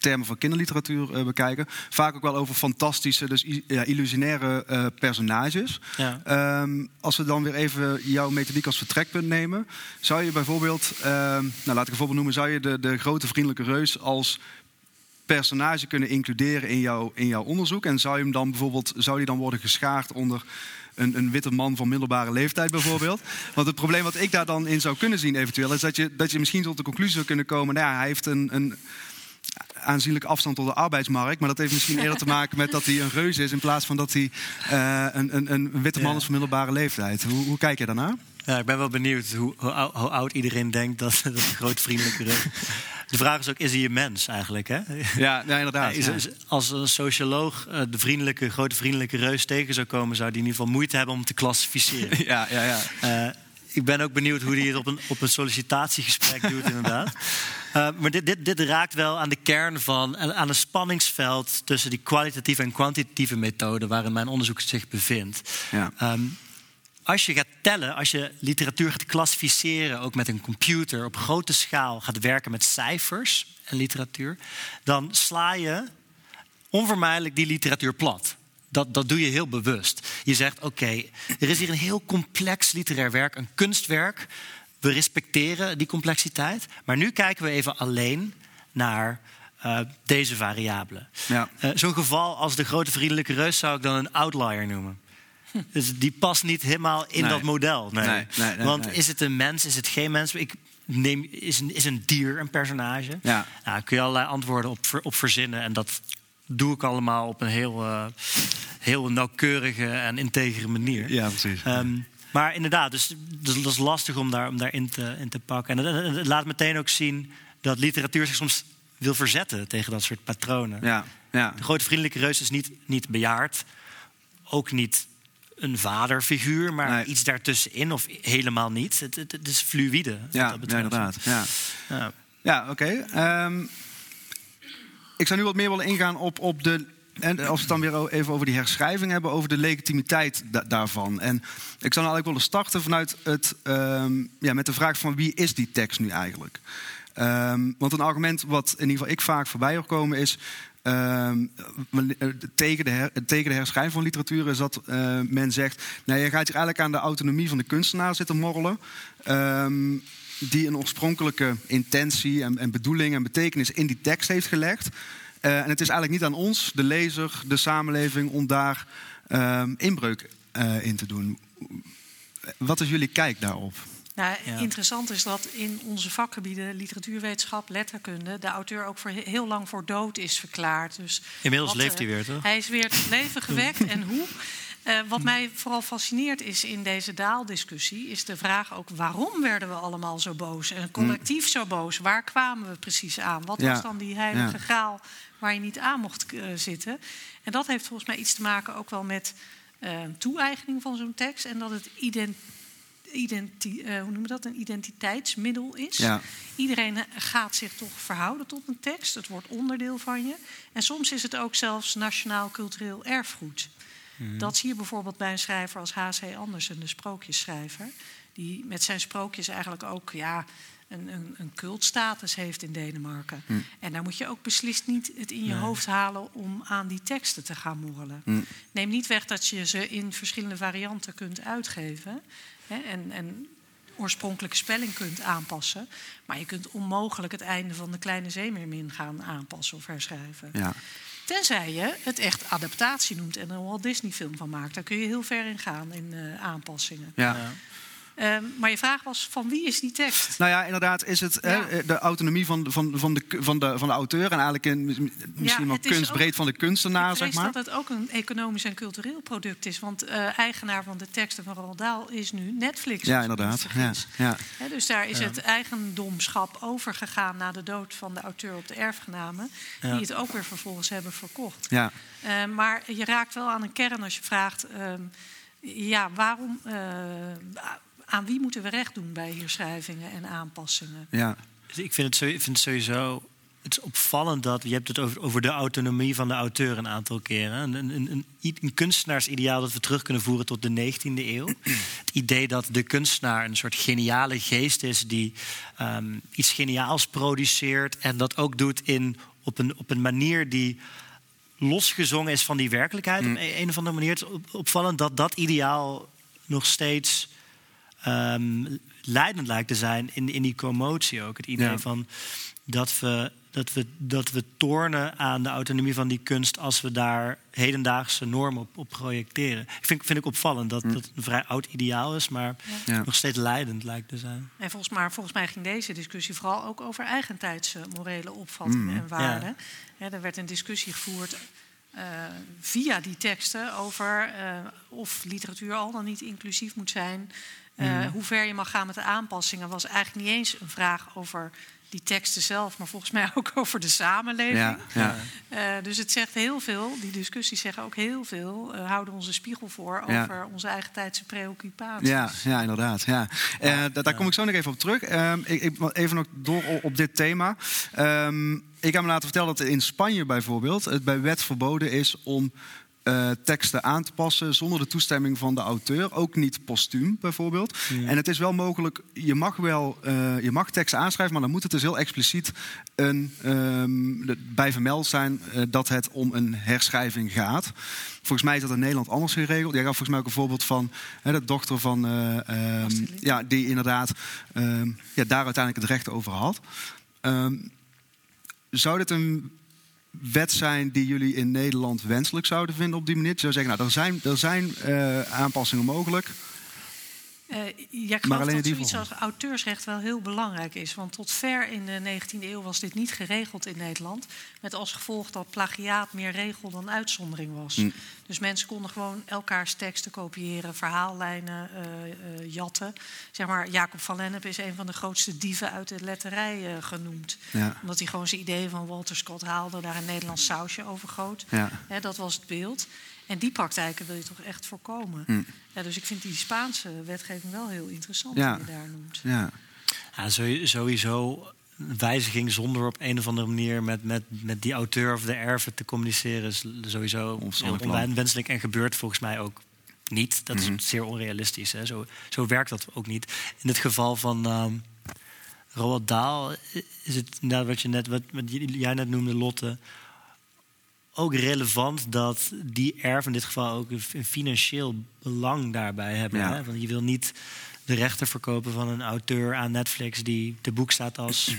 termen van kinderliteratuur uh, bekijken, vaak ook wel over fantastische, dus ja, illusionaire uh, personages. Ja. Um, als we dan weer even jouw methodiek als vertrekpunt nemen, zou je bijvoorbeeld, uh, nou laat ik een voorbeeld noemen, zou je de, de grote vriendelijke reus als personage kunnen includeren in, jouw in jouw onderzoek? En zou je hem dan bijvoorbeeld, zou die dan worden geschaard onder een, een, witte man van middelbare leeftijd bijvoorbeeld. Want het probleem wat ik daar dan in zou kunnen zien eventueel... is dat je, dat je misschien tot de conclusie zou kunnen komen... nou ja, hij heeft een, een aanzienlijke afstand tot de arbeidsmarkt. Maar dat heeft misschien eerder te maken met dat hij een reus is... in plaats van dat hij uh, een, een, een, witte man is van middelbare leeftijd. Hoe, hoe kijk je daarnaar? Ja, ik ben wel benieuwd hoe, hoe, hoe oud iedereen denkt dat, dat een groot vriendelijke reus De vraag is ook, is hij een mens eigenlijk? Hè? Ja, ja inderdaad. Is, als een socioloog uh, de vriendelijke, grote vriendelijke reus tegen zou komen... zou die in ieder geval moeite hebben om te klassificeren. Ja, ja, ja. Uh, ik ben ook benieuwd hoe hij het op een, op een sollicitatiegesprek doet, inderdaad. Uh, maar dit, dit, dit, raakt wel aan de kern van, aan een spanningsveld tussen die kwalitatieve en kwantitatieve methode waarin mijn onderzoek zich bevindt. Ja. Um, als je gaat tellen, als je literatuur gaat klassificeren, ook met een computer op grote schaal gaat werken met cijfers en literatuur, dan sla je onvermijdelijk die literatuur plat. Dat, dat doe je heel bewust. Je zegt: oké, er is hier een heel complex literair werk, een kunstwerk. We respecteren die complexiteit. Maar nu kijken we even alleen naar uh, deze variabelen. Ja. Uh, Zo'n geval als de grote vriendelijke reus zou ik dan een outlier noemen. Dus die past niet helemaal in dat model. Nee. nee, nee Want is het een mens, is het geen mens? Ik neem, is, een, is een dier een personage? Ja. Nou, kun je allerlei antwoorden op, op verzinnen. En dat doe ik allemaal op een heel, uh, heel nauwkeurige en integere manier. Ja, precies. Um, maar inderdaad, dus, dus, dat is lastig om, daar, om daarin te, in te pakken. En het, laat meteen ook zien dat literatuur zich soms wil verzetten tegen dat soort patronen. Ja, ja. De grote vriendelijke reus is niet, niet bejaard, ook niet een vaderfiguur, maar iets daartussenin of helemaal niet. Het, het, is fluïde. Ja, ja inderdaad. Ja, ja. ja oké. Ehm, ik zou nu wat meer willen ingaan op, op de. En als we het dan weer even over die herschrijving hebben, over de legitimiteit daarvan. En ik zou nou eigenlijk willen starten vanuit het, um, ja, met de vraag van wie is die tekst nu eigenlijk? Um, want een argument wat in ieder geval ik vaak voorbij hoor komen is... Um, tegen, de her, tegen de herschrijving van literatuur is dat uh, men zegt... Nou, je gaat hier eigenlijk aan de autonomie van de kunstenaar zitten morrelen... Die een oorspronkelijke intentie en, en, bedoeling en betekenis in die tekst heeft gelegd. Uh, en het is eigenlijk niet aan ons, de lezer, de samenleving, om daar inbreuk uh, in te doen. Wat is jullie kijk daarop? Nou, Interessant is dat in onze vakgebieden, literatuurwetenschap, letterkunde, de auteur ook voor heel lang voor dood is verklaard. Dus Inmiddels leeft hij weer, toch? Hij is weer tot leven gewekt. en hoe? Uh, wat mij vooral fascineert is in deze daaldiscussie, is de vraag ook waarom werden we allemaal zo boos en collectief zo boos? Waar kwamen we precies aan? Wat was dan die heilige ja. graal waar je niet aan mocht uh, zitten? En dat heeft volgens mij iets te maken ook wel met uh, toe-eigening van zo'n tekst en dat het ident identi uh, hoe noemen we dat? een identiteitsmiddel is. Ja. Iedereen gaat zich toch verhouden tot een tekst. Het wordt onderdeel van je. En soms is het ook zelfs nationaal cultureel erfgoed. Mm. Dat zie je bijvoorbeeld bij een schrijver als H.C. Andersen, de sprookjesschrijver. Die met zijn sprookjes eigenlijk ook ja, een, een, een cultstatus heeft in Denemarken. Mm. En daar moet je ook beslist niet het in je hoofd halen om aan die teksten te gaan morrelen. Mm. Neem niet weg dat je ze in verschillende varianten kunt uitgeven hè, en, en oorspronkelijke spelling kunt aanpassen. Maar je kunt onmogelijk het einde van de Kleine Zeemeermin gaan aanpassen of herschrijven. Ja. Tenzij je het echt adaptatie noemt en er een Walt Disney film van maakt. Daar kun je heel ver in gaan in uh, aanpassingen. Ja. Ehm, maar je vraag was, van wie is die tekst? Nou ja, inderdaad is het hè, de autonomie van, van, van, de, van, de, van de auteur... en eigenlijk in, misschien wel kunstbreed van de kunstenaar, zeg maar. dat het ook een economisch en cultureel product is. Want uh, eigenaar van de teksten van Roald Dahl is nu Netflix. Ja, inderdaad. Ja, ja. dus daar is het eigendomschap overgegaan... na de dood van de auteur op de erfgenamen... die het ook weer vervolgens hebben verkocht. Ja. Uh, maar je raakt wel aan een kern als je vraagt... Uh, ja, waarom... Uh, aan wie moeten we recht doen bij herschrijvingen en aanpassingen? Ja. Dus ik vind het, vind het sowieso het is opvallend dat je hebt het over, over de autonomie van de auteur een aantal keren. Een, een, een, een, kunstenaarsideaal dat we terug kunnen voeren tot de 19e eeuw. Het idee dat de kunstenaar een soort geniale geest is die um, iets geniaals produceert en dat ook doet in, op, een, op een manier die losgezongen is van die werkelijkheid. Mm. Op een of andere manier. Het is opvallend dat dat ideaal nog steeds um, leidend lijkt te zijn in, in die commotie ook. Het idee van dat we, dat, we, dat we tornen aan de autonomie van die kunst als we daar hedendaagse normen op, op projecteren. Ik vind, vind ik opvallend dat hm. dat een vrij oud ideaal is, maar nog steeds leidend lijkt te zijn. En volgens, maar volgens mij ging deze discussie vooral ook over eigentijdse morele opvattingen hm. en waarden. Ja. er werd een discussie gevoerd uh, via die teksten over uh, of literatuur al dan niet inclusief moet zijn. Uh, Hoe ver je mag gaan met de aanpassingen was eigenlijk niet eens een vraag over die teksten zelf, maar volgens mij ook over de samenleving. Ja, ja. Uh, dus het zegt heel veel, die discussies zeggen ook heel veel, uh, houden onze spiegel voor over onze eigen tijdse preoccupaties. Ja, ja inderdaad. Ja. Uh, daar kom ik zo nog even op terug. Ehm, ik, ik, even nog door op dit thema. Um, ik heb me laten vertellen dat in Spanje bijvoorbeeld het bij wet verboden is om uh, teksten aan te passen zonder de toestemming van de auteur. Ook niet postuum bijvoorbeeld. En het is wel mogelijk, je mag wel uh, je mag teksten aanschrijven, maar dan moet het dus heel expliciet een, um, bij vermeld zijn uh, dat het om een herschrijving gaat. Volgens mij is dat in Nederland anders geregeld. Jij gaf volgens mij ook een voorbeeld van hè, de dochter van, um, ja, die inderdaad um, ja, daar uiteindelijk het recht over had. zou dit een wet zijn die jullie in Nederland wenselijk zouden vinden op die manier? Je zou zeggen, nou, er zijn, er zijn uh, aanpassingen mogelijk. Uh, ja, ik geloof dat zoiets als auteursrecht wel heel belangrijk is. Want tot ver in de 19e eeuw was dit niet geregeld in Nederland. Met als gevolg dat plagiaat meer regel dan uitzondering was. Mm. Dus mensen konden gewoon elkaars teksten kopiëren, verhaallijnen uh, uh, jatten. Zeg maar, Jacob van Lennep is een van de grootste dieven uit de letterij genoemd. Ja. Omdat hij gewoon zijn ideeën van Walter Scott haalde, daar een Nederlands sausje over goot. Ja. dat was het beeld. En die praktijken wil je toch echt voorkomen. Hm. Ja, dus ik vind die Spaanse wetgeving wel heel interessant, ja. die je daar noemt. Ja, ja sowieso wijziging zonder op een of andere manier met, met, met die auteur of de erven te communiceren is sowieso onwenselijk en gebeurt volgens mij ook niet. Dat is mhm. zeer onrealistisch. Hè. Zo, zo werkt dat ook niet. In het geval van um, Roald Dahl is het inderdaad wat je net, wat, wat jij net noemde, Lotte ook relevant dat die erven in dit geval ook een financieel belang daarbij hebben. Hè? Want je wil niet de rechten verkopen van een auteur aan Netflix die te boek staat als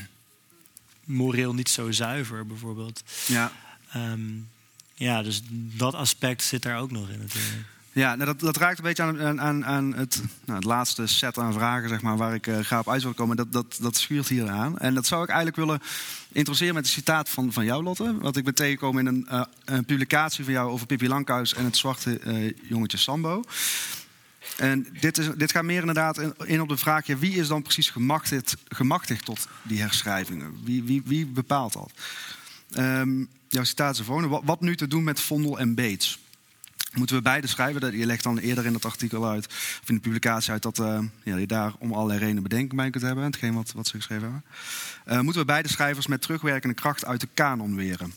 moreel niet zo zuiver, bijvoorbeeld. Ja. Um, ja, dus dat aspect zit daar ook nog in natuurlijk. Ja, nou dat, dat raakt een beetje aan, aan, aan het, nou, het laatste set aan vragen zeg maar, waar ik uh, ga op uit wil komen. Dat, dat, dat schuurt hier aan. En dat zou ik eigenlijk willen introduceren met een citaat van, van jou, Lotte. Wat ik ben tegengekomen in een, uh, een publicatie van jou over Pippi Lankhuis en het zwarte uh, jongetje Sambo. En dit, is, dit gaat meer inderdaad in op de vraag: ja, wie is dan precies gemachtigd, gemachtigd tot die herschrijvingen? Wie, wie, wie bepaalt dat? Um, jouw citaat is wat, wat nu te doen met Vondel en Beets? Moeten we beide schrijven. Je legt dan eerder in het artikel uit, of in de publicatie uit, dat uh, ja, je daar om allerlei redenen bedenken bij kunt hebben. Hetgeen wat, wat ze geschreven hebben. Uh, moeten we beide schrijvers met terugwerkende kracht uit de kanon weren.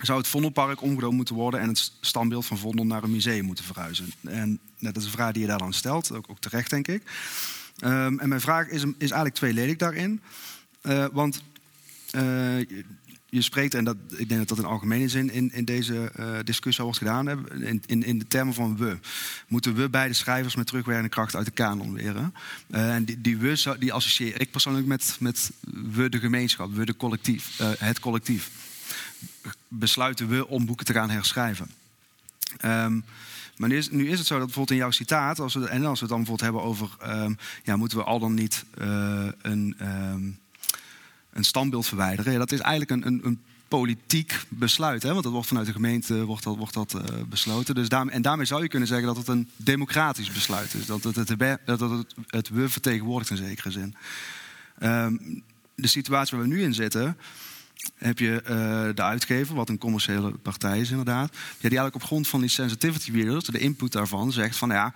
Zou het Vondelpark omgedoopt moeten worden en het standbeeld van Vondel naar een museum moeten verhuizen? En dat is een vraag die je daar dan stelt, ook, ook terecht denk ik. Um, en mijn vraag is, is eigenlijk tweeledig daarin. Uh, want je spreekt, en dat, ik denk dat dat in algemene zin in, in deze uh, discussie wordt gedaan, in, in, in, de termen van we. Moeten we beide schrijvers met terugwerkende kracht uit de kanon leren? Uh, en die, die we die associeer ik persoonlijk met, met we de gemeenschap, we de collectief, uh, het collectief. Besluiten we om boeken te gaan herschrijven. Um, maar nu is, nu is, het zo dat bijvoorbeeld in jouw citaat, als en als we het dan bijvoorbeeld hebben over, um, ja, moeten we al dan niet een. Um, een standbeeld verwijderen. Ja, dat is eigenlijk een, een, een politiek besluit. Hè? Want dat wordt vanuit de gemeente wordt dat, wordt dat, uh, besloten. Dus daar, en daarmee zou je kunnen zeggen dat het een democratisch besluit is. Dat het het, het, het we vertegenwoordigt in zekere zin. Um, de situatie waar we nu in zitten heb je uh, de uitgever, wat een commerciële partij is inderdaad. Ja, die eigenlijk op grond van die sensitivity readers, de input daarvan, zegt van ja,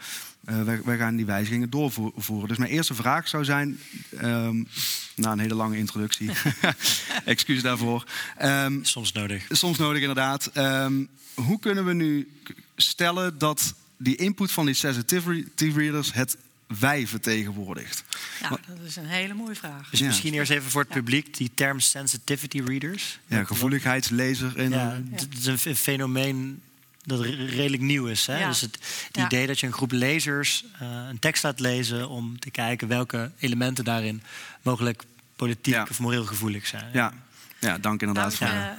uh, wij, wij, gaan die wijzigingen doorvoeren. Dus mijn eerste vraag zou zijn, um, na een hele lange introductie, excuus daarvoor. Um, soms nodig. Soms nodig inderdaad. Um, hoe kunnen we nu stellen dat die input van die sensitivity readers het wij vertegenwoordigt? Ja, dat is een hele mooie vraag. Dus misschien eerst even voor het publiek die term sensitivity readers. Ja, gevoeligheidslezer. In ja, het is een fenomeen dat redelijk nieuw is. Hè? Dus het, idee dat je een groep lezers uh, een tekst laat lezen om te kijken welke elementen daarin mogelijk politiek of moreel gevoelig zijn. Ja, ja dank inderdaad. Nou, uh,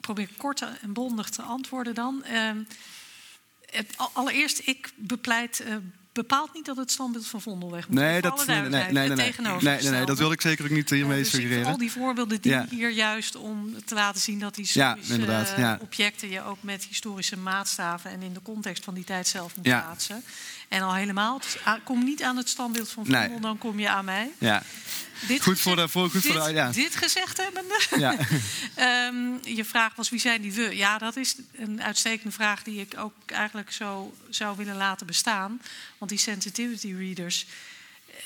probeer kort en bondig te antwoorden dan. Uh, het, allereerst, ik bepleit uh, bepaalt niet dat het standbeeld van Vondelweg moet. Nee, dat, nee, nee, nee, nee, nee, nee, nee, dat wil ik zeker ook niet hiermee dus suggereren. Al die voorbeelden die hier juist om te laten zien dat die historische ja, objecten je ook met historische maatstaven en in de context van die tijd zelf moet plaatsen. En al helemaal, kom niet aan het standbeeld van Vondel, dan kom je aan mij. Ja. Dit goed voor de, voor, goed dit, voor de, ja. dit gezegd hebbende. Ja. um, je vraag was wie zijn die we? Ja, dat is een uitstekende vraag die ik ook eigenlijk zo zou willen laten bestaan. Want die sensitivity readers,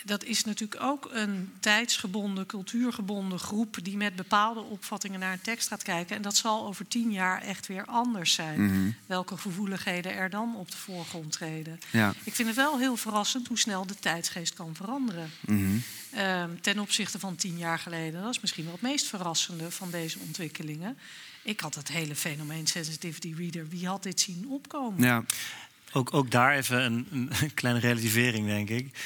dat is natuurlijk ook een tijdsgebonden, cultuurgebonden groep die met bepaalde opvattingen naar een tekst gaat kijken. En dat zal over tien jaar echt weer anders zijn. Mhm. Welke gevoeligheden er dan op de voorgrond treden. Ja. Ik vind het wel heel verrassend hoe snel de tijdsgeest kan veranderen. Mhm. Ehm, ten opzichte van tien jaar geleden. Dat is misschien wel het meest verrassende van deze ontwikkelingen. Ik had het hele fenomeen sensitivity reader. Wie had dit zien opkomen? Ja. Ook, ook daar even een, een kleine relativering, denk ik.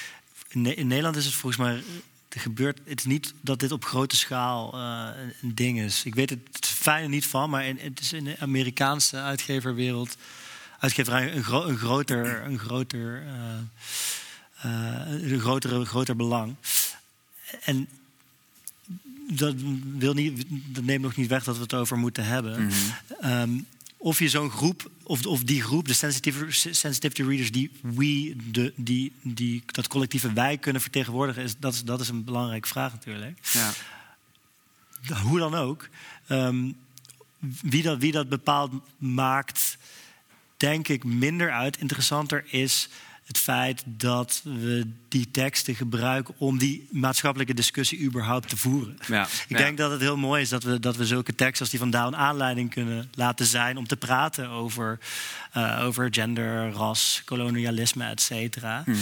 In, Ne- in Nederland is het volgens mij er gebeurt. Het is niet dat dit op grote schaal eh, een- ding is. Ik weet het, het fijne niet van, maar in, het is in de Amerikaanse uitgeverwereld. Uitgeverij een, gro- een groter, een groter, eh, eh, een grotere, groter belang. En dat, wil niet, dat neemt nog niet weg dat we het over moeten hebben. Mhm. Ehm, of je zo'n groep, of, of die groep, de sensitivity, readers, die we, de, die, die, dat collectieve wij kunnen vertegenwoordigen, is, dat, is, dat is een belangrijke vraag natuurlijk. Ja. Hoe dan ook. ehm, wie, dat, wie dat bepaalt maakt, denk ik, minder uit. Interessanter is het feit dat we die teksten gebruiken om die maatschappelijke discussie überhaupt te voeren. Ja. Ik Ja. denk dat het heel mooi is dat we, dat we zulke teksten als die van Down aanleiding kunnen laten zijn om te praten over, eh, over gender, ras, kolonialisme, et cetera. Mhm.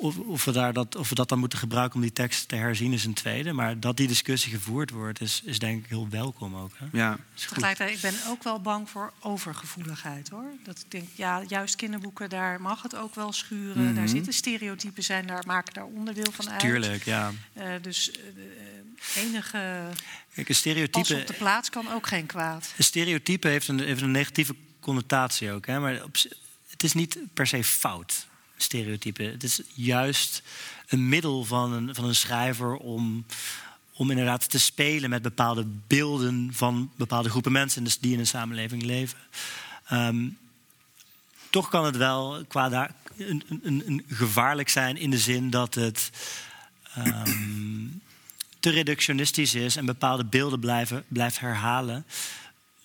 Of, of, we daar dat, of we dat dan moeten gebruiken om die tekst te herzien is een tweede. Maar dat die discussie gevoerd wordt, is, is denk ik heel welkom ook. Hè? Ja. Goed. Tegelijkertijd, ik ben ook wel bang voor overgevoeligheid hoor. Dat ik denk, ja, juist kinderboeken, daar mag het ook wel schuren. Mhm. Daar zitten stereotypen zijn, daar maken daar onderdeel van uit. Tuurlijk, ja. Eh, dus eh, eh, enige Kijk, een pas stereotype, op de plaats kan ook geen kwaad. een stereotype heeft een, heeft een negatieve connotatie ook. Hè? Maar op, het is niet per se fout, stereotype. Het is juist een middel van een, van een schrijver om, om inderdaad te spelen met bepaalde beelden van bepaalde groepen mensen dus die in een samenleving leven. Ehm, toch kan het wel qua daar, een, een, een gevaarlijk zijn in de zin dat het ehm, te reductionistisch is en bepaalde beelden blijven, blijft herhalen.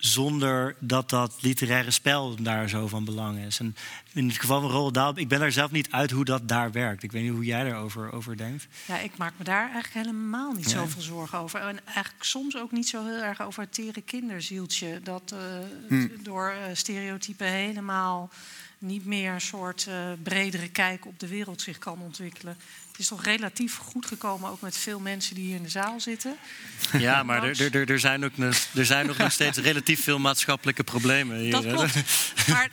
Zonder dat dat literaire spel daar zo van belang is. En in het geval van Roald Dahl, ik ben daar zelf niet uit hoe dat daar werkt. Ik weet niet hoe jij daarover over denkt. Ja, ik maak me daar eigenlijk helemaal niet Ja. zoveel zorgen over. En eigenlijk soms ook niet zo heel erg over het tere kinderzieltje. Dat eh, Hm. door eh, stereotypen helemaal niet meer een soort eh, bredere kijk op de wereld zich kan ontwikkelen. Het is toch relatief goed gekomen, ook met veel mensen die hier in de zaal zitten. Ja, maar er, er, er, zijn, ook nog, er zijn nog, nog steeds relatief veel maatschappelijke problemen hier. Dat klopt. Maar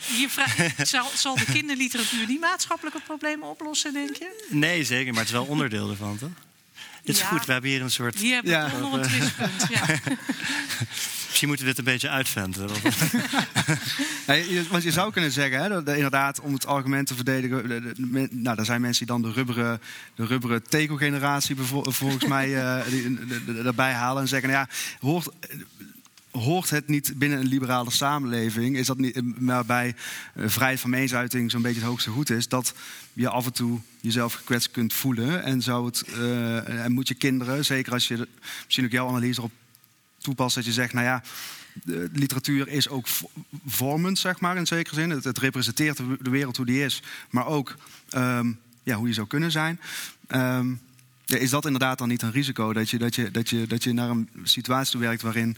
zal, zal de kinderliteratuur die maatschappelijke problemen oplossen, denk je? Nee, zeker, maar het is wel onderdeel ervan, toch? Dit is Ja. goed, we hebben hier een soort... Hier hebben we Ja. nog een twistpunt. Ja. Misschien moeten we dit een beetje uitventen. Want je zou kunnen zeggen, hè, dat, inderdaad, om het argument te verdedigen. de- de- de men- nou, daar zijn mensen die dan de rubberen, de rubberen tegelgeneratie volgens mij daarbij halen en zeggen: nou ja, hoort, hoort het niet binnen een liberale samenleving? Is dat niet waarbij eh, vrijheid van meningsuiting zo'n beetje het hoogste goed is? Dat je af en toe jezelf gekwetst kunt voelen. En, zou het, eh, en moet je kinderen, zeker als je misschien ook jouw analyse erop toepast, dat je zegt: nou ja literatuur is ook vo- vormend, zeg maar, in zekere zin. Het, het representeert de, wereld hoe die is, maar ook ehm, ja, hoe die zou kunnen zijn. Ehm, is dat inderdaad dan niet een risico? Dat je, dat je, dat je, dat je naar een situatie werkt waarin.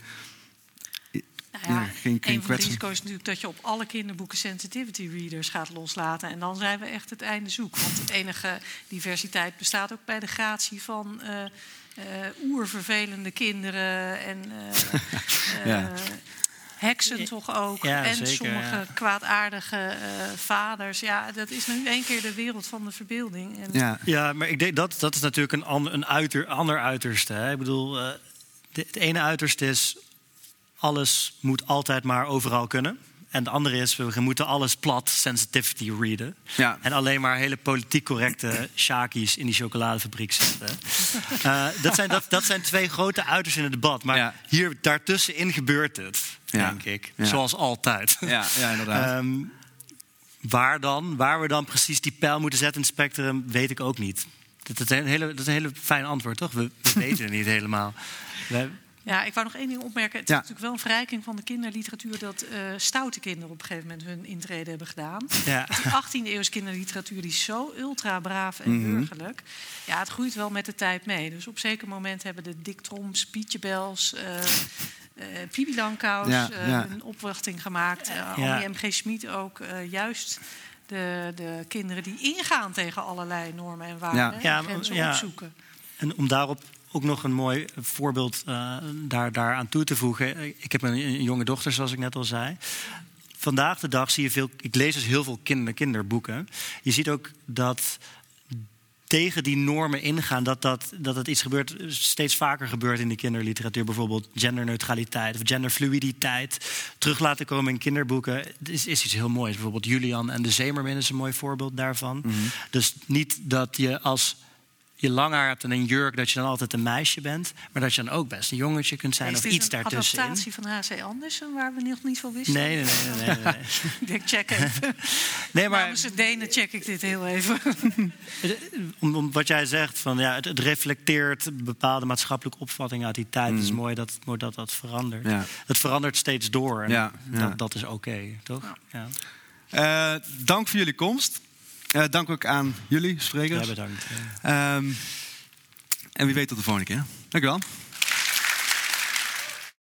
Ja, ja, geen- geen een van de risico's is natuurlijk dat je op alle kinderboeken sensitivity readers gaat loslaten. En dan zijn we echt het einde zoek. Want de enige diversiteit bestaat ook bij de gratie van eh, eh, oervervelende kinderen en eh, Ja. eh, heksen toch ook. Ja, en zeker, sommige ja. kwaadaardige eh, vaders. Ja, dat is nu één keer de wereld van de verbeelding. En Ja, Ja, maar ik denk dat dat is natuurlijk een, ander, een uiter, ander uiterste. Hè? Ik bedoel, eh, de- het ene uiterste is alles moet altijd maar overal kunnen. En het andere is, we moeten alles plat sensitivity readen. ja. En alleen maar hele politiek correcte shakies in die chocoladefabriek zetten. Eh, dat, zijn, dat, dat zijn twee grote uitersten in het debat. Maar Ja. hier daartussenin gebeurt het, Ja. denk ik. Zoals altijd. ja, ja inderdaad. Ehm, waar dan? Waar we dan precies die pijl moeten zetten in het spectrum, weet ik ook niet. Dat, dat, is, een hele, dat is een hele fijn antwoord, toch? We, we weten het niet helemaal. We, Ja, ik wou nog één ding opmerken. Het Ja. is natuurlijk wel een verrijking van de kinderliteratuur dat eh, stoute kinderen op een gegeven moment hun intrede hebben gedaan. Ja. Die 18e eeuws kinderliteratuur die is zo ultra braaf en Mhm. burgerlijk. Ja, het groeit wel met de tijd mee. Dus op zeker moment hebben de Dick Troms, Pietje Bels, eh eh Pibi Ja, ja. een opwachting gemaakt. Uh, Ja. Annie M.G. Schmid ook. eh, juist de, de kinderen die ingaan tegen allerlei normen en waarden. Ja. en ja. opzoeken. En om daarop ook nog een mooi voorbeeld eh daar, daaraan toe te voegen. Ik heb een, een jonge dochter, zoals ik net al zei. Vandaag de dag zie je veel. Ik lees dus heel veel kinder, kinderboeken. Je ziet ook dat tegen die normen ingaan, dat, dat, dat het iets gebeurt, steeds vaker gebeurt in de kinderliteratuur. Bijvoorbeeld genderneutraliteit of genderfluiditeit. Terug laten komen in kinderboeken is, is iets heel moois. Bijvoorbeeld Julian en de Zeemermin is een mooi voorbeeld daarvan. Dus niet dat je als je lang haar hebt en een jurk, dat je dan altijd een meisje bent. Maar dat je dan ook best een jongetje kunt zijn Is of iets een daartussenin. adaptatie van H.C. Andersen, waar we nog niet van wisten? Nee, nee, nee. nee, nee, nee. Ik denk, check even. nee maar Namens de Denen check ik dit heel even. om, om wat jij zegt, van, ja, het, het reflecteert bepaalde maatschappelijke opvattingen uit die tijd. Het is mooi dat, mooi dat dat verandert. Ja. Het verandert steeds door. En Ja, ja. Dat, dat is oké, toch? Ja. Eh, dank voor jullie komst. Eh, dank ook aan jullie, sprekers. Ja, bedankt. Ehm, en wie weet tot de volgende keer. Dank u wel.